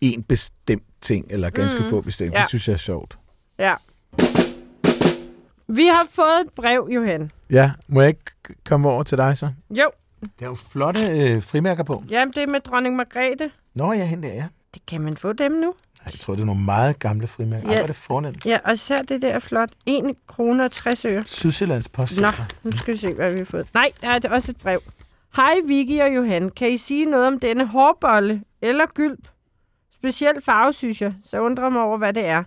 en bestemt ting, eller ganske Mm. få bestemt. Ja. Det synes jeg er sjovt. Ja. Vi har fået et brev, Johan. Ja, må jeg ikke komme over til dig så? Jo, Der er jo flotte øh, frimærker på. jamen det er med dronning Margrethe. Nå, ja, hende der, ja. Det kan man få dem nu. Jeg tror, det er nogle meget gamle frimærker. Ja. Ej, er det fornemt. Ja, og især det der er flot. 1 kroner og 60 øre. Sydsjællands Post. Nå, nu skal vi se, hvad vi har fået. Nej, der er det også et brev. Hej Vicky og Johan. Kan I sige noget om denne hårbolle eller gylp? Specielt farve, synes jeg, så undrer mig over, hvad det er.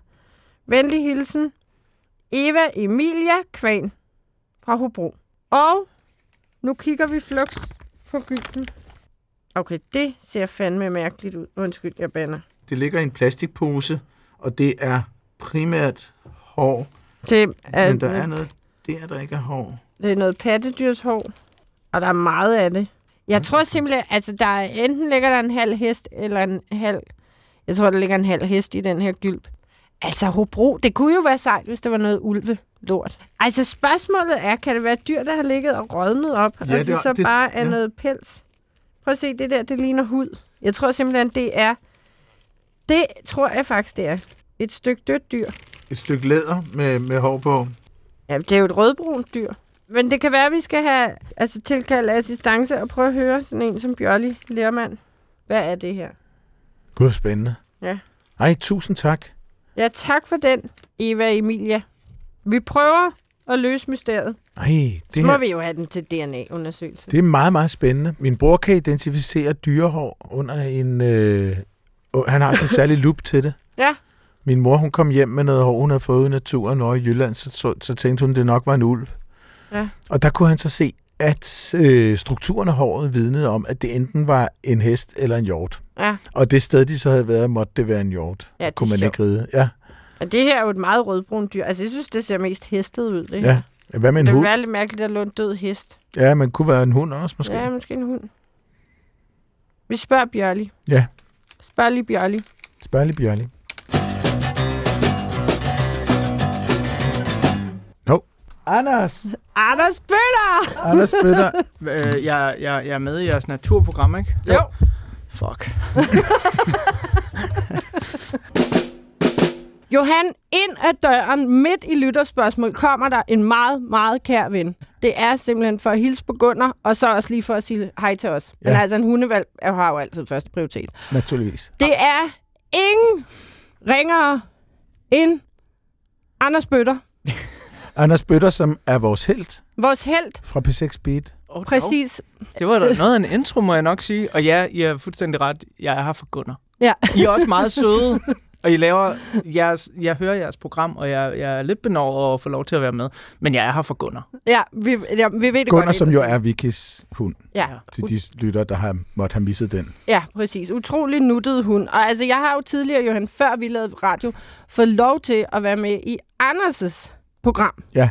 Venlig hilsen. Eva Emilia Kvan fra Hobro. Og nu kigger vi flux på gylpen. Okay, det ser fandme mærkeligt ud. Undskyld, jeg banner. Det ligger i en plastikpose, og det er primært hår. Det er, Men der er noget der, der ikke er hår. Det er noget pattedyrshår, og der er meget af det. Jeg tror simpelthen, altså der er, enten ligger der en halv hest, eller en halv... Jeg tror, der ligger en halv hest i den her gylp. Altså, Hobro, det kunne jo være sejt, hvis der var noget ulve lort. Altså, spørgsmålet er, kan det være dyr, der har ligget og rådnet op, Ja, og det, det så det- bare er ja. noget pels? Prøv at se, det der, det ligner hud. Jeg tror simpelthen, det er Det tror jeg faktisk, det er. Et stykke dødt dyr. Et stykke læder med, med hår på. Ja, det er jo et rødbrunt dyr. Men det kan være, at vi skal have altså, tilkalde assistance og prøve at høre sådan en som Bjørli Lermand. Hvad er det her? Gud, spændende. Ja. Ej, tusind tak. Ja, tak for den, Eva Emilia. Vi prøver at løse mysteriet. Ej, Så det må her, vi jo have den til DNA-undersøgelse. det er meget, meget spændende. Min bror kan identificere dyrehår under en... Øh, han har sådan en særlig lup til det. Ja. Min mor, hun kom hjem med noget hår, hun havde fået i naturen over i Jylland, så, så, så tænkte hun, det nok var en ulv. Ja. Og der kunne han så se, at øh, strukturen af håret vidnede om, at det enten var en hest eller en hjort. Ja, Og det sted, de så havde været, måtte det være en hjort. ja det kunne man ikke ride. Ja. Og det her er jo et meget rødbrunt dyr. Altså, jeg synes, det ser mest hestet ud. Det, ja. Hvad med en det ville hund? være lidt mærkeligt at lå en død hest. Ja, man kunne være en hund også, måske. Ja, måske en hund. Vi spørger Bjørli. Ja. Spørg lige Bjørli. Spørg lige Bjørli. Anders! Anders Bøtter! Anders Bøtter. Øh, jeg, jeg, jeg er med i jeres naturprogram, ikke? Jo. Fuck. Johan, ind ad døren, midt i lytterspørgsmål, kommer der en meget, meget kær ven. Det er simpelthen for at hilse på Gunnar, og så også lige for at sige hej til os. Men Ja. altså, en hundevalg er- har jo altid første prioritet. Naturligvis. Det er ingen ringere end Anders Bøtter. Anders Bøtter, som er vores held Vores held, fra P6 Beat. Oh, præcis. Det var da noget af en intro, må jeg nok sige. Og ja, I er fuldstændig ret. Jeg er her for Gunnar. Ja. I er også meget søde. Og I laver jeres, jeg hører jeres program, og jeg, jeg er lidt benovet over at få lov til at være med. Men jeg er her for Gunnar. Ja, vi, ja, vi ved det Gunnar, godt. som jo er Vikis hund, Ja, til de lytter, der har måtte have misset den. Ja, præcis. Utrolig nuttet hund. Og altså, jeg har jo tidligere, Johan, før vi lavede radio, fået lov til at være med i Anders' program. Ja.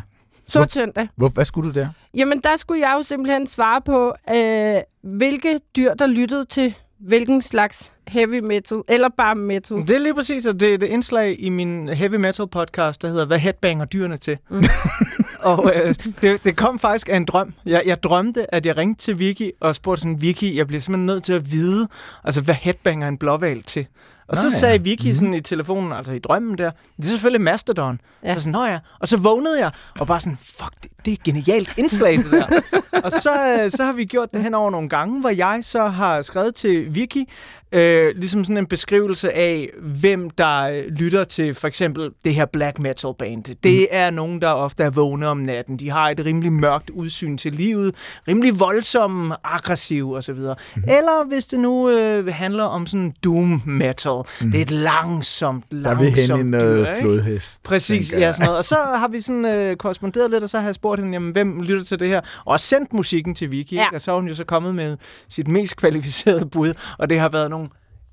Hvor- Sort søndag. Hvor, hvad skulle du der? Jamen, der skulle jeg jo simpelthen svare på, øh, hvilke dyr, der lyttede til hvilken slags heavy metal, eller bare metal. Det er lige præcis, og det er det indslag i min heavy metal podcast, der hedder Hvad headbanger dyrene til? Mm. og øh, det, det kom faktisk af en drøm. Jeg, jeg drømte, at jeg ringte til Vicky og spurgte sådan, Vicky, jeg bliver simpelthen nødt til at vide, altså hvad headbanger en blåval til? Og så Nå ja. sagde Vicky Mhm. sådan i telefonen, altså i drømmen der, det er selvfølgelig Mastodon. Ja. Ja. Og sådan, Nå ja. Og så vågnede jeg, og bare sådan, fuck, det, det er et genialt indslag, det der. og så, øh, så har vi gjort det hen over nogle gange, hvor jeg så har skrevet til Vicky, øh, ligesom sådan en beskrivelse af, hvem der øh, lytter til for eksempel det her black metal band. Det er nogen, der ofte er vågne om natten. De har et rimelig mørkt udsyn til livet, rimelig voldsomme, aggressive osv. Mm-hmm. Eller hvis det nu øh, handler om sådan doom metal. Mm. Det er et langsomt, Der langsomt vil hen i noget dyr, ikke? flodhest. Præcis, ja, sådan noget. Og så har vi sådan øh, korresponderet lidt, og så har jeg spurgt hende, jamen, hvem lytter til det her? Og sendt musikken til Vicky, Ja. ja. og så er hun jo så kommet med sit mest kvalificerede bud, og det har været nogle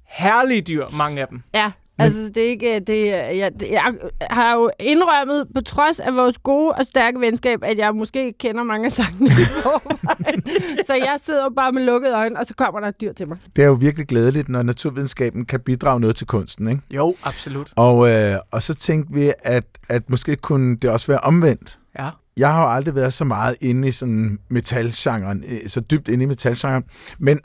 herlige dyr, mange af dem. Ja, altså det er ikke... Det, er- jeg, jeg har jo indrømmet, på trods af vores gode og stærke venskab, at jeg måske ikke kender mange af sangene så jeg sidder bare med lukkede øjne, og så kommer der et dyr til mig. Det er jo virkelig glædeligt, når naturvidenskaben kan bidrage noget til kunsten, ikke? Jo, absolut. Og, øh, og så tænkte vi, at, at måske kunne det også være omvendt. Ja. Jeg har jo aldrig været så meget inde i sådan metalgenren, øh, så dybt inde i metalgenren, men,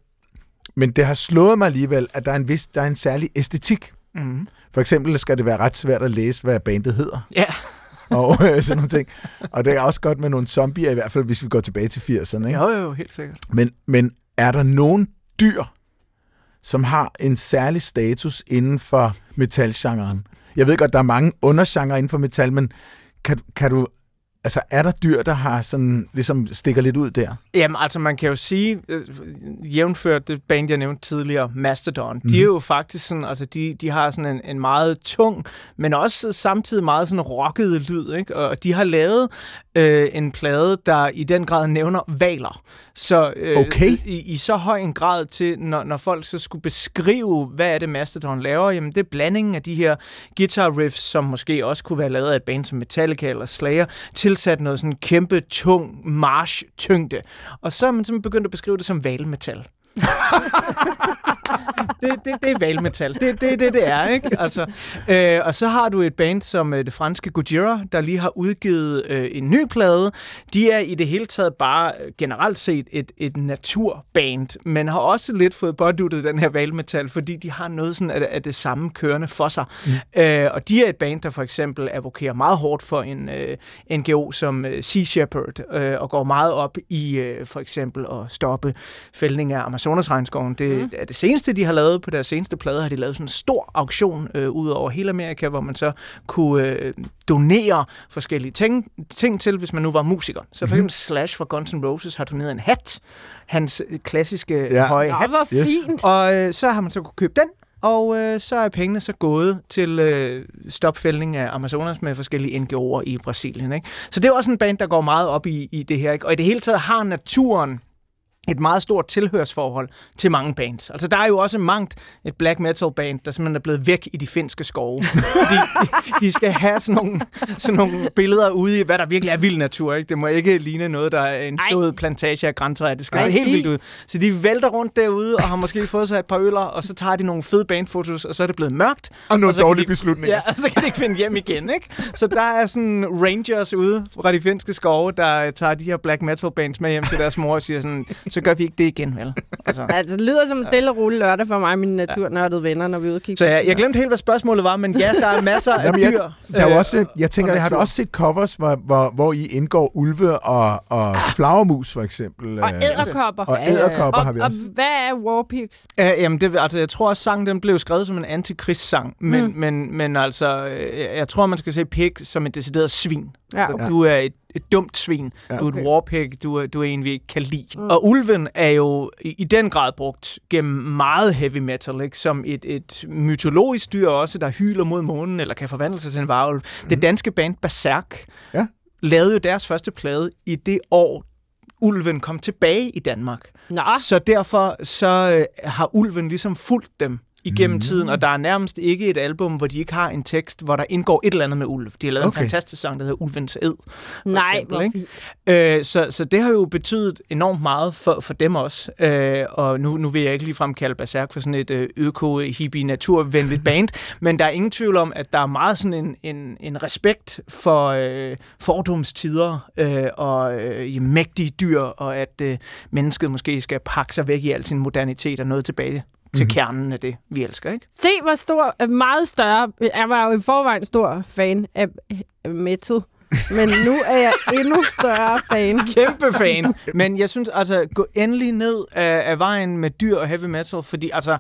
men det har slået mig alligevel, at der er en vis, der er en særlig æstetik. Mm. For eksempel skal det være ret svært at læse, hvad bandet hedder, Ja. og øh, sådan nogle ting. Og det er også godt med nogle zombier, i hvert fald hvis vi går tilbage til 80'erne. Ikke? Jo, jo, helt sikkert. Men, men er der nogen dyr, som har en særlig status inden for metalgenren? Jeg ved godt, der er mange undergenre inden for metal, men kan, kan du... Altså, er der dyr, der har sådan, ligesom stikker lidt ud der? Jamen, altså man kan jo sige, øh, jævnført det band, jeg nævnte tidligere, Mastodon, mm. de er jo faktisk sådan, altså de, de har sådan en, en meget tung, men også samtidig meget sådan rocket lyd, ikke? Og de har lavet øh, en plade, der i den grad nævner valer. Så øh, Okay. i, i så høj en grad til, når, når folk så skulle beskrive, hvad er det Mastodon laver, jamen det er blandingen af de her guitar riffs, som måske også kunne være lavet af et band som Metallica eller Slayer, tilsat noget sådan kæmpe, tung march-tyngde. Og så er man simpelthen begyndt at beskrive det som valmetal. det, det, det er valmetal. Det er det, det, det er, ikke? Altså, øh, og så har du et band som øh, det franske Gojira, der lige har udgivet øh, en ny plade. De er i det hele taget bare øh, generelt set et, et naturband, men har også lidt fået påduttet den her valmetal, fordi de har noget sådan af, af det samme kørende for sig. Mm. Øh, og de er et band, der for eksempel advokerer meget hårdt for en øh, NGO som øh, Sea Shepherd, øh, og går meget op i øh, for eksempel at stoppe fældning af Amazonas-regnskoven. Det mm. er det seneste, de har lavet på deres seneste plade, har de lavet sådan en stor auktion øh, ud over hele Amerika, hvor man så kunne øh, donere forskellige ting, ting til, hvis man nu var musiker. Så for Mhm. eksempel Slash fra Guns N' Roses har doneret en hat, hans øh, klassiske Ja. ja. høje hat. hvor Yes. fint. Og øh, så har man så kunne købe den, og øh, så er pengene så gået til øh, stopfældning af Amazonas med forskellige NGO'er i Brasilien. Ikke? Så det er også en band, der går meget op i, i det her. Ikke? Og i det hele taget har naturen et meget stort tilhørsforhold til mange bands. Altså, der er jo også mangt et black metal band, der simpelthen er blevet væk i de finske skove. De, de skal have sådan nogle, sådan nogle billeder ude i, hvad der virkelig er vild natur. Ikke? Det må ikke ligne noget, der er en Ej. sået plantage af græntræer. Det skal se Præcis. helt vildt ud. Så de vælter rundt derude og har måske fået sig et par øller, og så tager de nogle fede bandfotos, og så er det blevet mørkt. Og nogle så kan dårlige de- beslutninger. Ja, og så kan de ikke finde hjem igen, ikke? Så der er sådan rangers ude fra de finske skove, der tager de her black metal bands med hjem til deres mor og siger sådan, så gør vi ikke det igen, vel? Altså. Altså, det lyder som en stille og rolig lørdag for mig og mine naturnørdede venner, når vi er ude og kigge Så jeg, jeg glemte helt, hvad spørgsmålet var, men ja, der er masser af jeg- dyr. Der er øh, også, jeg tænker, og jeg har også set covers, hvor, hvor, hvor I indgår ulve og, og flagermus, for eksempel. Og øh, æderkopper. Og ja, æderkopper og, har vi og også. hvad er Warpigs? Ja, jamen, det, altså, jeg tror også, sangen den blev skrevet som en antikristsang, men, Mm. men, men altså, øh, jeg tror, man skal se pig som et decideret svin. Ja, Altså, okay. Du er et, et dumt svin. Ja. Ja. Du er Okay. et warpig. Du er, du er en, vi ikke kan lide. Mm. Mm. Og ulven er jo i, i den grad brugt gennem meget heavy metal, ikke? som et, et mytologisk dyr også, der hyler mod månen, eller kan forvandle sig til en varulv. Mm. Det danske band Berserk Ja. lavede jo deres første plade i det år, ulven kom tilbage i Danmark. Nå, Så derfor så øh, har ulven ligesom fulgt dem igennem mm. tiden, og der er nærmest ikke et album, hvor de ikke har en tekst, hvor der indgår et eller andet med ulv. De har lavet okay. En fantastisk sang, der hedder Ulvens Ed. nej, eksempel, hvor ikke? fint. Øh, så, så det har jo betydet enormt meget for, for dem også. Øh, og nu, nu vil jeg ikke ligefrem kalde Berserk for sådan et øh, øko-hippie-naturvenligt band, men der er ingen tvivl om, at der er meget sådan en, en, en respekt for øh, fordomstider øh, og øh, i mægtige dyr, og at øh, mennesket måske skal pakke sig væk i al sin modernitet og noget tilbage til Mhm. kernen af det, vi elsker, ikke? Se, hvor stor, øh, meget større. Jeg var jo i forvejen stor fan af af metal. Men nu er jeg endnu større fan. Kæmpe fan. Men jeg synes altså, gå endelig ned af, af vejen med dyr og heavy metal, fordi altså,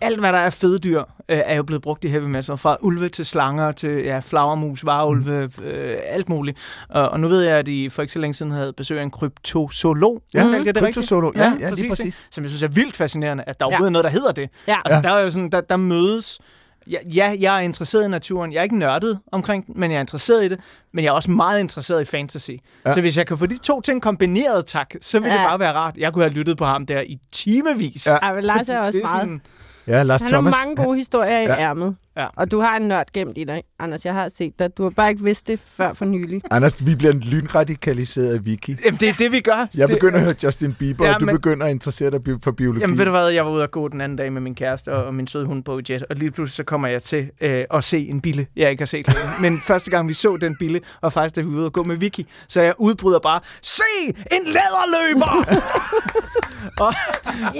alt hvad der er fede dyr, øh, er jo blevet brugt i heavy metal. Fra ulve til slanger til ja, flagermus, varulve, øh, alt muligt. Og, og nu ved jeg, at I for ikke så længe siden havde besøg af en kryptozoolog. Ja, jeg det rigtigt? kryptosolo. Ja, ja, lige ikke? præcis. Som jeg synes er vildt fascinerende, at der Ja. overhovedet er noget, der hedder det. Ja. Altså, der er jo sådan, der, der mødes... Ja, ja, jeg er interesseret i naturen. Jeg er ikke nørdet omkring den, men jeg er interesseret i det. Men jeg er også meget interesseret i fantasy. Ja. Ja. Så hvis jeg kan få de to ting kombineret, tak, så vil ja. Ja. det bare være rart. Jeg kunne have lyttet på ham der i timevis. Ja. Men Lars er også det meget. sådan- Ja, Lars Han har Thomas. mange gode historier i Ja. ærmet. Ja. Og du har en nørd gemt i dig, Anders. Jeg har set dig. Du har bare ikke vidst det før for nylig. Anders, vi bliver lynradikaliseret af Vicky. Jamen, det er det, vi gør. Jeg det, begynder at høre Justin Bieber, Ja, og du men- begynder at interessere dig for biologi. Jamen ved du hvad, jeg var ude at gå den anden dag med min kæreste og, og min søde hund på jet, og lige pludselig så kommer jeg til øh, at se en bille, jeg ikke har set. Men første gang vi så den bille, var faktisk da vi var ude at gå med Vicky, så jeg udbryder bare, se en læderløber! og,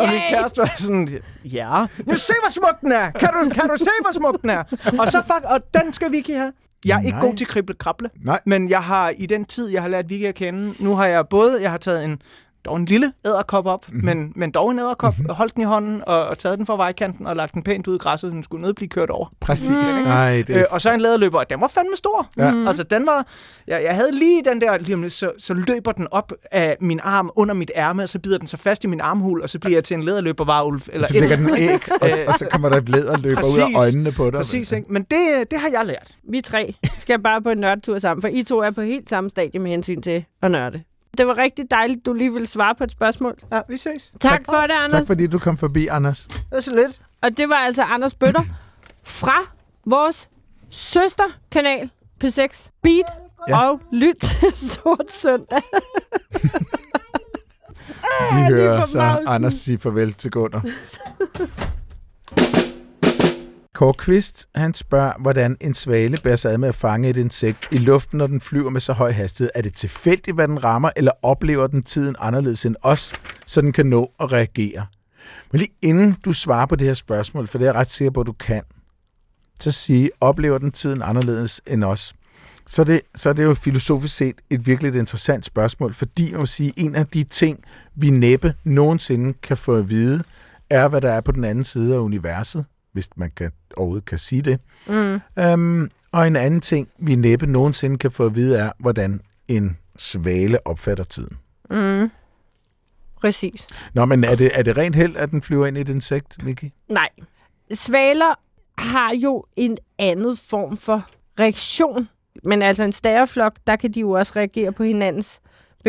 og min kæreste var sådan, ja, nu se hvor smuk den er, kan du, kan du se hvor smuk den er? Og så fuck, og den skal Vicky have. Jeg er ikke Nej. god til krible krable, Nej. men jeg har i den tid, jeg har lært Vicky at kende, nu har jeg både, jeg har taget en dog en lille æderkop op, Mhm. mm-hmm. men, men dog en æderkop, mm-hmm. holdt den i hånden og, og taget den fra vejkanten og lagt den pænt ud i græsset, så den skulle ned blive kørt over. Præcis. Mm. Nej, det Øh, er... og så en læderløber, og den var fandme stor. Ja. Mm. Altså, den var... Jeg, jeg havde lige den der, lige om lidt, så, så løber den op af min arm under mit ærme, og så bider den så fast i min armhul, og så bliver jeg til en læderløbervarulv. Eller så lægger den æg, og, Øh, og så kommer der et læderløber ud af øjnene på dig. Præcis, ikke? Men det, det har jeg lært. Vi tre skal bare på en nørdtur sammen, for I to er på helt samme stadie med hensyn til at nørde. Det var rigtig dejligt, du lige ville svare på et spørgsmål. Ja, vi ses. Tak for det, Anders. Tak fordi du kom forbi, Anders. Det er så lidt. Og det var altså Anders Bøtter fra vores søsterkanal P6 Beat Ja. og Lyt til Sort Søndag. Vi hører for så. Anders sige farvel til Gunnar. Kåre Kvist, han spørger, hvordan en svale bærer sig ad med at fange et insekt i luften, når den flyver med så høj hastighed. Er det tilfældigt, hvad den rammer, eller oplever den tiden anderledes end os, så den kan nå at reagere? Men lige inden du svarer på det her spørgsmål, for det er jeg ret sikker på, at du kan, så sige, oplever den tiden anderledes end os? Så er, det, så er det jo filosofisk set et virkelig interessant spørgsmål, fordi jeg sige, en af de ting, vi næppe nogensinde kan få at vide, er, hvad der er på den anden side af universet, hvis man kan, overhovedet kan sige det. Mm. Um, og en anden ting, vi næppe nogensinde kan få at vide, er, hvordan en svale opfatter tiden. Mm. Præcis. Nå, men er det, er det rent held, at den flyver ind i et insekt, Vicky? Nej. Svaler har jo en anden form for reaktion. Men altså en stæreflok, der kan de jo også reagere på hinandens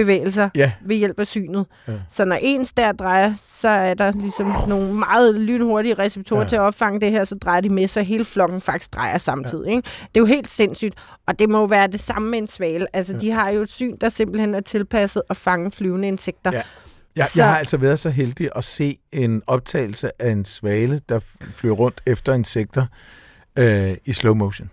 bevægelser Ja. ved hjælp af synet. Ja. Så når en stær drejer, så er der ligesom nogle meget lynhurtige receptorer Ja. ja. til at opfange det her, så drejer de med, så hele flokken faktisk drejer samtidig. Ja. Ikke? Det er jo helt sindssygt. Og det må jo være det samme med en svale. Altså, ja. de har jo et syn, der simpelthen er tilpasset at fange flyvende insekter. Ja. Jeg, Så- jeg har altså været så heldig at se en optagelse af en svale, der flyver rundt efter insekter øh, i slow motion.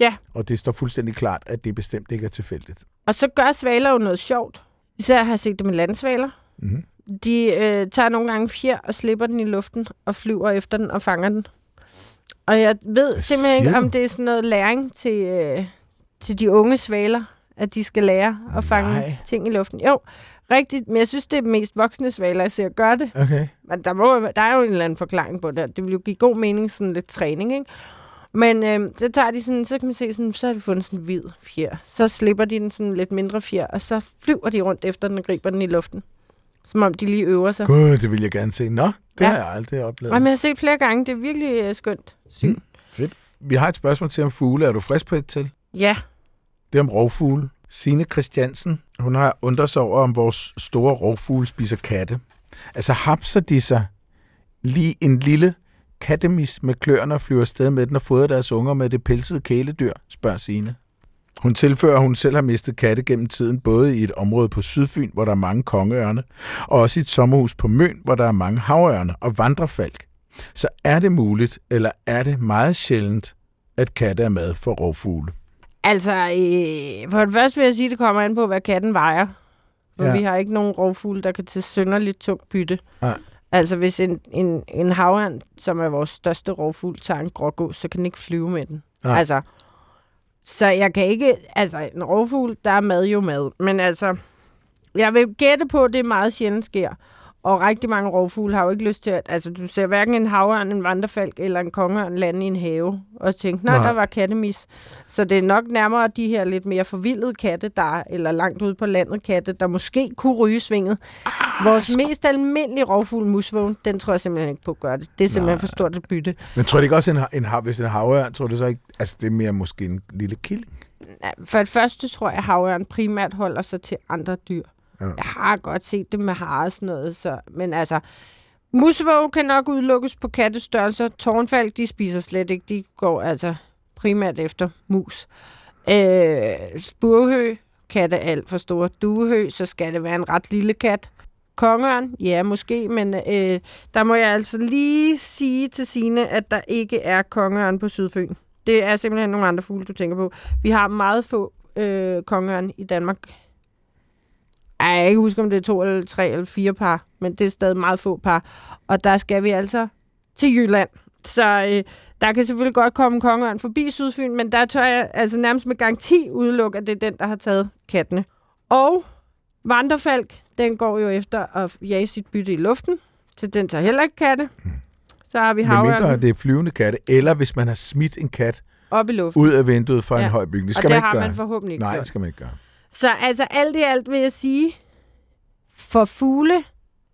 Ja. Og det står fuldstændig klart, at det bestemt ikke er tilfældigt. Og så gør svaler jo noget sjovt. Især har jeg set det med landsvaler. Mm-hmm. De øh, tager nogle gange fjer og slipper den i luften og flyver efter den og fanger den. Og jeg ved Hvad simpelthen ikke, om det er sådan noget læring til, øh, til de unge svaler, at de skal lære at fange Nej. ting i luften. Jo, rigtigt. Men jeg synes, det er mest voksne svaler, jeg ser gøre det. Okay. Men der, må, der er jo en eller anden forklaring på det. Det vil jo give god mening, sådan lidt træning, ikke? Men øh, så tager de sådan, så kan man se sådan, så har de fundet sådan en hvid fjer. Så slipper de den sådan lidt mindre fjer, og så flyver de rundt efter den og griber den i luften. Som om de lige øver sig. Gud, det vil jeg gerne se. Nå, det Ja. har jeg aldrig oplevet. Og jeg har set flere gange. Det er virkelig øh, skønt syn. Mm. Vi har et spørgsmål til om fugle. Er du frisk på et til? Ja. Det er om rovfugle. Signe Christiansen, hun har undret sig over, om vores store rovfugle spiser katte. Altså hapser de sig lige en lille kattemis med kløerne og flyver afsted med den og fodrer deres unger med det pelsede kæledyr, spørger Signe. Hun tilfører, at hun selv har mistet katte gennem tiden, både i et område på Sydfyn, hvor der er mange kongeørne, og også i et sommerhus på Møn, hvor der er mange havørne og vandrefalk. Så er det muligt, eller er det meget sjældent, at katte er mad for rovfugle? Altså, øh, for det første vil jeg sige, at det kommer an på, hvad katten vejer. For Ja. vi har ikke nogen rovfugle, der kan til synderligt tungt bytte. Nej. Altså, hvis en, en, en havørn, som er vores største rovfugl, tager en grågås, så kan den ikke flyve med den. Nej. Altså, så jeg kan ikke... Altså, en rovfugl, der er mad jo mad. Men altså, jeg vil gætte på, at det meget sjældent sker. Og rigtig mange rovfugle har jo ikke lyst til at... Altså, du ser hverken en havørn, en vandrefalk eller en kongeørn lande i en have og tænke, nej, Nej. der var kattemis. Så det er nok nærmere de her lidt mere forvildede katte, der er- eller langt ude på landet katte, der måske kunne ryge svinget. Vores mest almindelige rovfugl, musvågen, den tror jeg simpelthen ikke på at gøre det. Det er simpelthen Nej. for stort et bytte. Men tror du ikke også, en, en, hav- hvis en havørn, tror du så ikke, altså det er mere måske en lille killing? For det første tror jeg, at havørn primært holder sig til andre dyr. Ja. Jeg har godt set det med har og sådan noget, så, men altså... Musvåge kan nok udelukkes på kattestørrelser. Tårnfalk, de spiser slet ikke. De går altså primært efter mus. Øh, spurhø, katte er alt for store. Duehø, så skal det være en ret lille kat. Kongeørn, ja måske, men øh, der må jeg altså lige sige til sine, at der ikke er kongeørn på Sydfyn. Det er simpelthen nogle andre fugle, du tænker på. Vi har meget få øh, kongeørn i Danmark. Ej, jeg kan ikke huske, om det er to eller tre eller fire par, men det er stadig meget få par. Og der skal vi altså til Jylland. Så øh, der kan selvfølgelig godt komme en kongeørn forbi Sydfyn, men der tør jeg altså nærmest med garanti udelukke, at det er den, der har taget kattene. Og vandrefalk, den går jo efter at jage sit bytte i luften, så den tager heller ikke katte. Så har vi Med mindre havørnen det er flyvende katte, eller hvis man har smidt en kat op i luften. ud af vinduet fra ja. en høj bygning. Det og skal det man ikke har gøre. man forhåbentlig ikke Nej, gjort. det skal man ikke gøre. Så altså alt i alt vil jeg sige, for fugle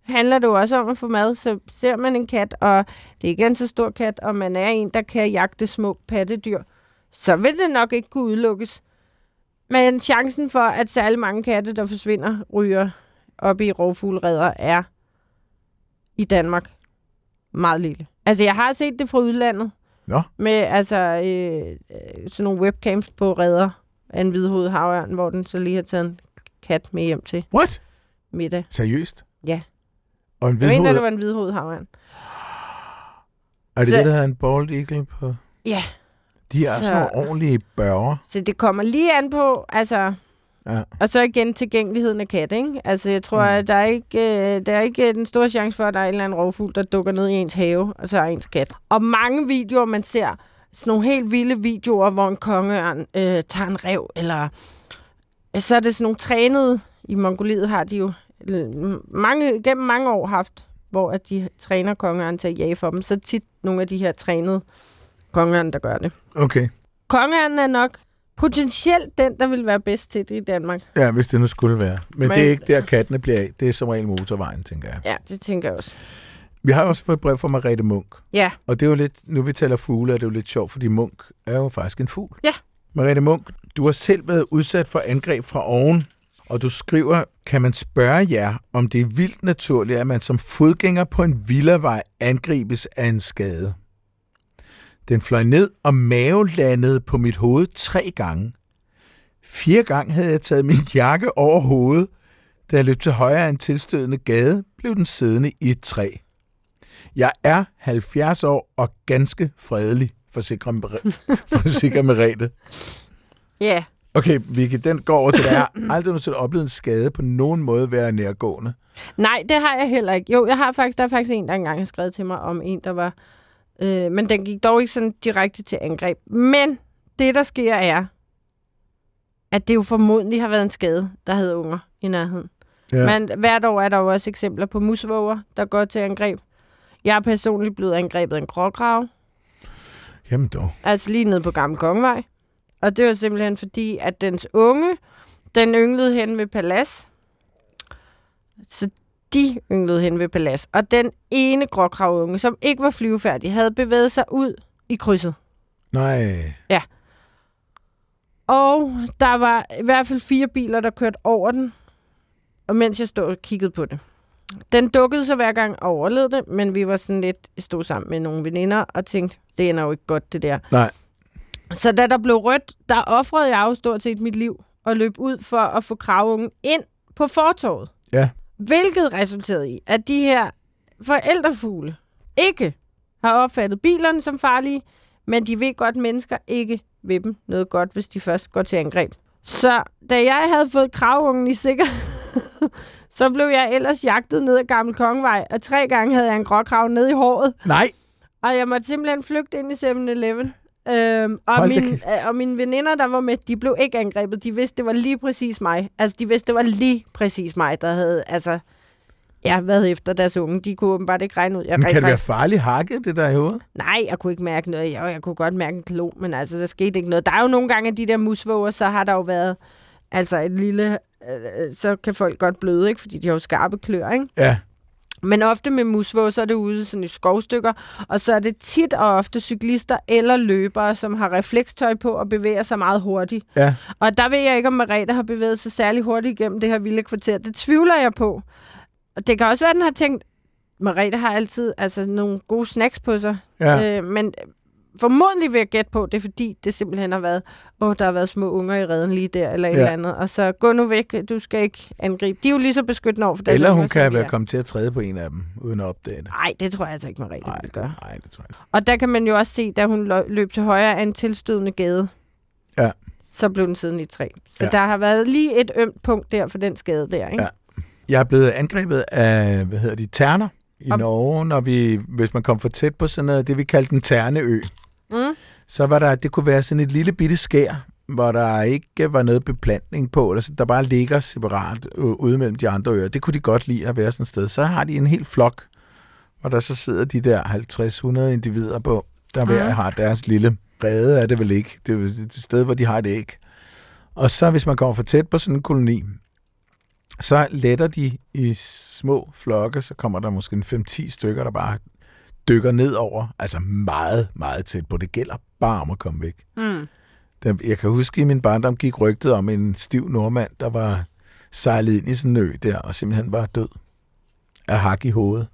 handler det jo også om at få mad. Så ser man en kat, og det er ikke en så stor kat, og man er en, der kan jagte små pattedyr, så vil det nok ikke kunne udelukkes. Men chancen for, at særlig mange katte, der forsvinder, ryger op i rovfugleredder, er i Danmark meget lille. Altså, jeg har set det fra udlandet. Nå. Med altså, øh, øh, sådan nogle webcams på redder af en hvidhovedet havørn, hvor den så lige har taget en kat med hjem til What? middag. Seriøst? Ja. Og en Jeg mener, hvidhoved... det var en hvidhovedet havørn. Er det Så- det, der hedder en bald eagle på? Ja, De er Så- sådan nogle ordentlige børger. så det kommer lige an på, altså... Ja. Og så igen tilgængeligheden af kat, ikke? Altså, jeg tror, mm. at der er, ikke, øh, der er ikke den store chance for, at der er en eller anden rovfugl, der dukker ned i ens have, og så er ens kat. Og mange videoer, man ser, sådan nogle helt vilde videoer, hvor en kongeørn øh, tager en rev, eller så er det sådan nogle trænede, i Mongoliet har de jo øh, mange, gennem mange år haft, hvor at de træner kongeørn til at jage for dem. Så tit nogle af de her trænede kongeørn, der gør det. Okay. Kongeørnen er nok potentielt den, der vil være bedst til det i Danmark. Ja, hvis det nu skulle være. Men, Men Men- det er ikke der, kattene bliver af. Det er som regel motorvejen, tænker jeg. Ja, det tænker jeg også. Vi har også fået et brev fra Marete Munk. Ja, Og det er jo lidt, nu vi taler fugle, er det jo lidt sjovt, fordi Munk er jo faktisk en fugl. Ja. Marete Munk, du har selv været udsat for angreb fra oven, og du skriver, kan man spørge jer, om det er vildt naturligt, at man som fodgænger på en villavej angribes af en skade? Den fløj ned og mavelandede på mit hoved tre gange. Fire gange havde jeg taget min jakke over hovedet. Da jeg løb til højre af en tilstødende gade, blev den siddende i et træ. Jeg er 70 år og ganske fredelig, forsikrer, forsikrer Merete. ja. Okay, Vicky, den går over til dig. Jeg har aldrig nogensinde oplevet en skade på nogen måde være nærgående. Nej, det har jeg heller ikke. Jo, jeg har faktisk, der er faktisk en, der engang har skrevet til mig om en, der var... Øh, men den gik dog ikke sådan direkte til angreb. Men det, der sker, er, at det jo formodentlig har været en skade, der havde unger i nærheden. Ja. Men hvert år er der jo også eksempler på musvåger, der går til angreb. Jeg er personligt blevet angrebet af en gråkrav, Jamen dog. altså lige nede på Gamle Kongevej. Og det var simpelthen fordi, at dens unge, den ynglede hen ved Palas. Så de ynglede hen ved Palas. Og den ene gråkravunge, som ikke var flyvefærdig, havde bevæget sig ud i krydset. Nej. Og der var i hvert fald fire biler, der kørte over den, og mens jeg stod og kiggede på det. Den dukkede så hver gang og overlevede det, men vi var sådan lidt, stod sammen med nogle veninder og tænkte, det ender jo ikke godt, det der. Nej. Så da der blev rødt, der offrede jeg jo stort set mit liv og løb ud for at få kravungen ind på fortorvet. Ja. Hvilket resulterede i, at de her forældrefugle ikke har opfattet bilerne som farlige, men de ved godt, at mennesker ikke vil dem noget godt, hvis de først går til angreb. Så da jeg havde fået kravungen i sikkerhed, så blev jeg ellers jagtet ned ad Gammel Kongevej, og tre gange havde jeg en gråkrav ned i håret. Nej. Og jeg måtte simpelthen flygte ind i 7-Eleven. Øhm, og, Hold min, øh, og mine veninder, der var med, de blev ikke angrebet. De vidste, det var lige præcis mig. Altså, de vidste, det var lige præcis mig, der havde altså, ja, været efter deres unge. De kunne åbenbart ikke regne ud. Jeg Men kan det være faktisk- farligt hakket, det der i hovedet? Nej, jeg kunne ikke mærke noget. Jeg, jeg kunne godt mærke en klo, men altså, der skete ikke noget. Der er jo nogle gange, at de der musvåger, så har der jo været altså et lille... Øh, så kan folk godt bløde, ikke? Fordi de har jo skarpe klør, ikke? Ja. Men ofte med musvåg, så er det ude sådan i skovstykker, og så er det tit og ofte cyklister eller løbere, som har reflekstøj på og bevæger sig meget hurtigt. Ja. Og der ved jeg ikke, om Merete har bevæget sig særlig hurtigt igennem det her vilde kvarter. Det tvivler jeg på. Og det kan også være, at den har tænkt, Merete har altid altså, nogle gode snacks på sig. Ja. Øh, men formodentlig vil jeg gætte på, det er fordi, det simpelthen har været, åh, der har været små unger i redden lige der, eller et Ja. eller andet. Og så gå nu væk, du skal ikke angribe. De er jo lige så beskyttende over for deres Eller hun kan være kommet til at træde på en af dem, uden at opdage det. Nej, det tror jeg altså ikke, Marie Nej, vil gøre. nej, det tror jeg ikke. Og der kan man jo også se, da hun lø- løb til højre af en tilstødende gade, Ja. så blev den siddende i et træ. Så ja. der har været lige et ømt punkt der for den skade der, ikke? Ja. Jeg er blevet angrebet af, hvad hedder de, terner i Om- Norge, når vi, hvis man kom for tæt på sådan noget, det vi kaldte en terneø. Så var der, det kunne være sådan et lille bitte skær, hvor der ikke var noget beplantning på, eller så der bare ligger separat øh, ude mellem de andre øer. Det kunne de godt lide at være sådan et sted. Så har de en hel flok, hvor der så sidder de der 50-100 individer på, der hver Mhm. har deres lille rede, er det vel ikke. Det er et sted, hvor de har et æg. Og så hvis man kommer for tæt på sådan en koloni, så letter de i små flokke, så kommer der måske en 5-10 stykker, der bare dykker ned over, altså meget, meget tæt på. Det gælder bare om at komme væk. Mm. Jeg kan huske, at i min barndom gik rygtet om en stiv nordmand, der var sejlet ind i sådan en ø der, og simpelthen var død af hak i hovedet.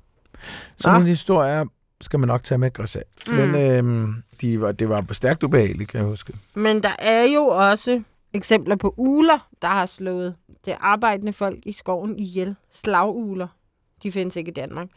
Sådan Nå. nogle historier skal man nok tage med græsalt. Mm. Men øhm, de var, det var stærkt ubehageligt, kan jeg huske. Men der er jo også eksempler på uler, der har slået det arbejdende folk i skoven ihjel. Slagugler. De findes ikke i Danmark.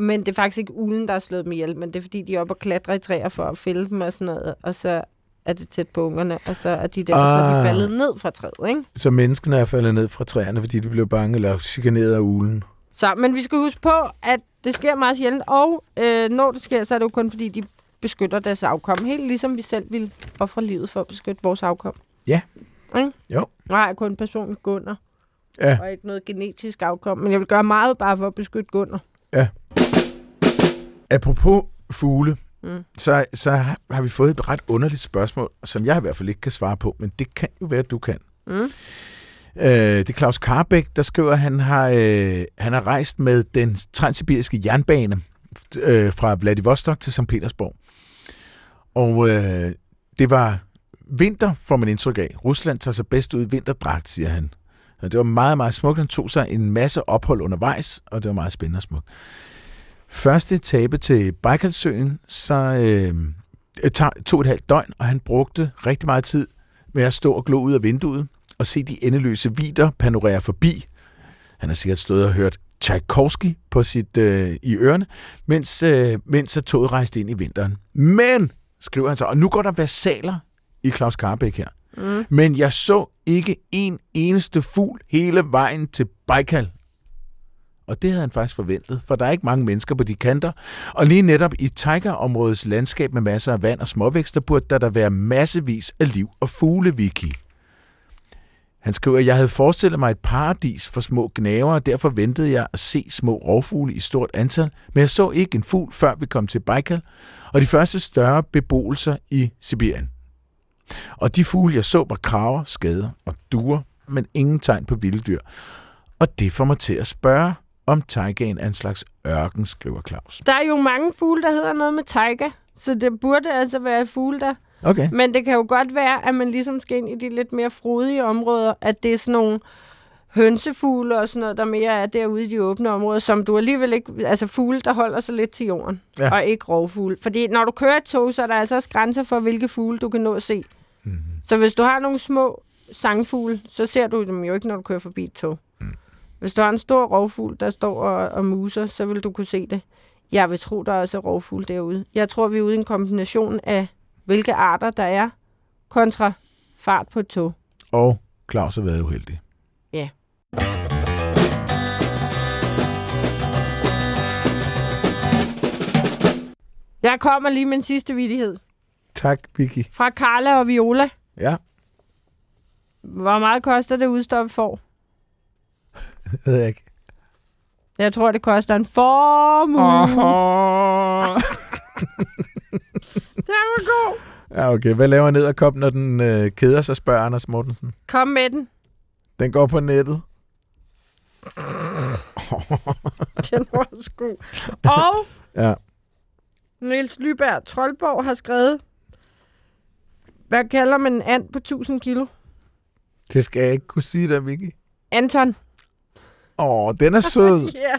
Men det er faktisk ikke ulen, der har slået dem ihjel, men det er fordi, de er oppe og klatre i træer for at fælde dem og sådan noget. Og så er det tæt på ungerne, og så er de der, ah. så er de Ah. faldet ned fra træet, ikke? Så menneskene er faldet ned fra træerne, fordi de blev bange eller chikaneret af ulen. Så, men vi skal huske på, at det sker meget sjældent, og øh, når det sker, så er det jo kun fordi, de beskytter deres afkom. Helt ligesom vi selv ville ofre livet for at beskytte vores afkom. Ja. Ikke? Jo. Nej, kun personligt Gunnar, Ja. og ikke noget genetisk afkom. Men jeg vil gøre meget bare for at beskytte Gunnar. Apropos fugle, Mm. så, så har vi fået et ret underligt spørgsmål, som jeg i hvert fald ikke kan svare på, men det kan jo være, at du kan. Mm. Øh, det er Claus Karbæk, der skriver, at han har, øh, han har rejst med den transsibiriske jernbane øh, fra Vladivostok til St. Petersborg. Og øh, det var vinter, får man indtryk af. Rusland tager sig bedst ud i vinterdragt, siger han. Og det var meget, meget smukt. Han tog sig en masse ophold undervejs, og det var meget spændende og smukt. Første etape til Baikalsøen, så øh, det tager- tog et halvt døgn, og han brugte rigtig meget tid med at stå og glo ud af vinduet og se de endeløse vider panorere forbi. Han har sikkert stået og hørt Tchaikovsky på sit, øh, i ørerne, mens, øh, mens toget rejste ind i vinteren. Men, skriver han så, og nu går der versaler i Claus Karbæk her. Mm. Men jeg så ikke en eneste fugl hele vejen til Baikal. Og det havde han faktisk forventet, for der er ikke mange mennesker på de kanter. Og lige netop i Tigerområdets landskab med masser af vand og småvækster, burde der, der være massevis af liv og fugleviki. Han skriver, at jeg havde forestillet mig et paradis for små gnaver, og derfor ventede jeg at se små rovfugle i stort antal, men jeg så ikke en fugl, før vi kom til Baikal, og de første større beboelser i Sibirien. Og de fugle, jeg så, var kraver, skader og duer, men ingen tegn på vilde dyr. Og det får mig til at spørge, om taigaen er en slags ørken, skriver Claus. Der er jo mange fugle, der hedder noget med taiga, så det burde altså være fugle, der Okay. Men det kan jo godt være, at man ligesom skal ind i de lidt mere frodige områder, at det er sådan nogle hønsefugle og sådan noget, der mere er derude i de åbne områder, som du alligevel ikke... Altså fugle, der holder sig lidt til jorden, Ja. og ikke rovfugle. Fordi når du kører et tog, så er der altså også grænser for, hvilke fugle du kan nå at se. Mm-hmm. Så hvis du har nogle små sangfugle, så ser du dem jo ikke, når du kører forbi et tog. Hvis du har en stor rovfugl, der står og, og muser, så vil du kunne se det. Jeg vil tro, der er også er rovfugle derude. Jeg tror, vi er ude i en kombination af, hvilke arter der er, kontra fart på et tog. Og Claus har været uheldig. Ja. Jeg kommer lige med en sidste vidighed. Tak, Vicky. Fra Carla og Viola. Ja, Hvor meget koster det udstoppet for? Det ved jeg ikke. Jeg tror, det koster en formue. Oh. Det var god. Ja, okay. Hvad laver ned når den øh, keder sig, spørger Anders Mortensen. Kom med den. Den går på nettet. Den var god. Og Ja. Niels Lyberg Troldborg har skrevet, hvad kalder man en and på 1000 kilo? Det skal jeg ikke kunne sige dig, Vicky. Anton. Åh, den er sød. Ja.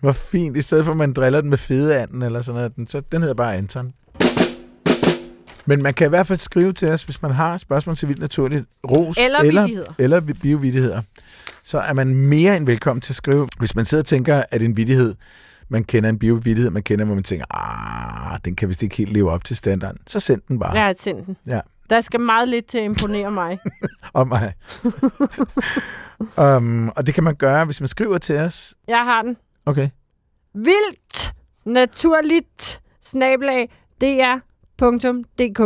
Hvor fint. I stedet for, at man driller den med fedeanden eller sådan noget. Den, så, den hedder bare Anton. Men man kan i hvert fald skrive til os, hvis man har spørgsmål til vildt naturligt ros Eller eller, eller vi- biovidigheder. Så er man mere end velkommen til at skrive. Hvis man sidder og tænker, at en vidighed, man kender en biovidighed, man kender, hvor man tænker, ah, den kan vist ikke helt leve op til standarden. Så send den bare Jeg har sendt den. Ja. Der skal meget lidt til at imponere mig. om mig. um, og det kan man gøre, hvis man skriver til os. Jeg har den. Okay. Vildt naturligt snabelag dr.dk.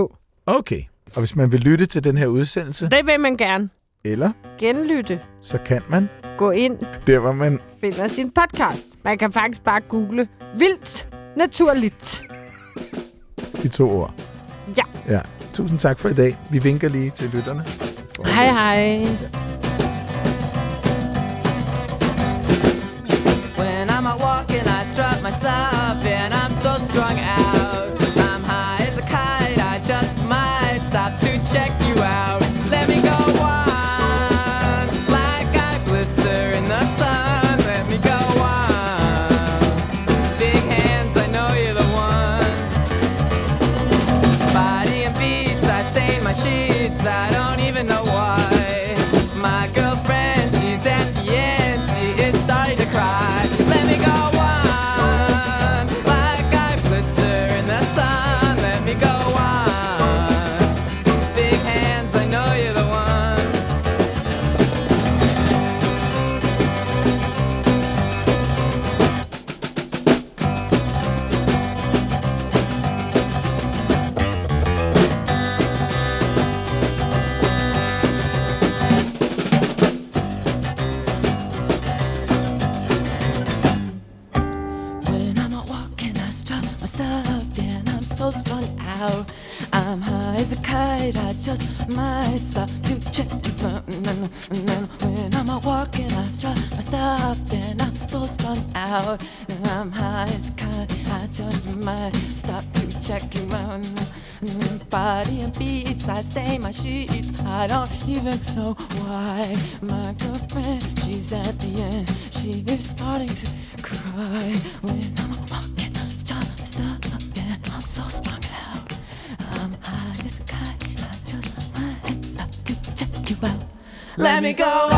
Okay. Og hvis man vil lytte til den her udsendelse, Det vil man gerne. eller Genlytte. så kan man Gå ind, der, hvor man... finder sin podcast. Man kan faktisk bare google vildt naturligt. De to ord. Ja. Ja. Tusind tak for i dag. Vi vinker lige til lytterne. Hej hej. When I'm out walking, I strut my stuff, and I'm so strung out. and even know why. My girlfriend, she's at the end. She is starting to cry when I'm walking. Stop, stop, and I'm so strung out. I'm high as a kite. I just stop to check you out. Let me go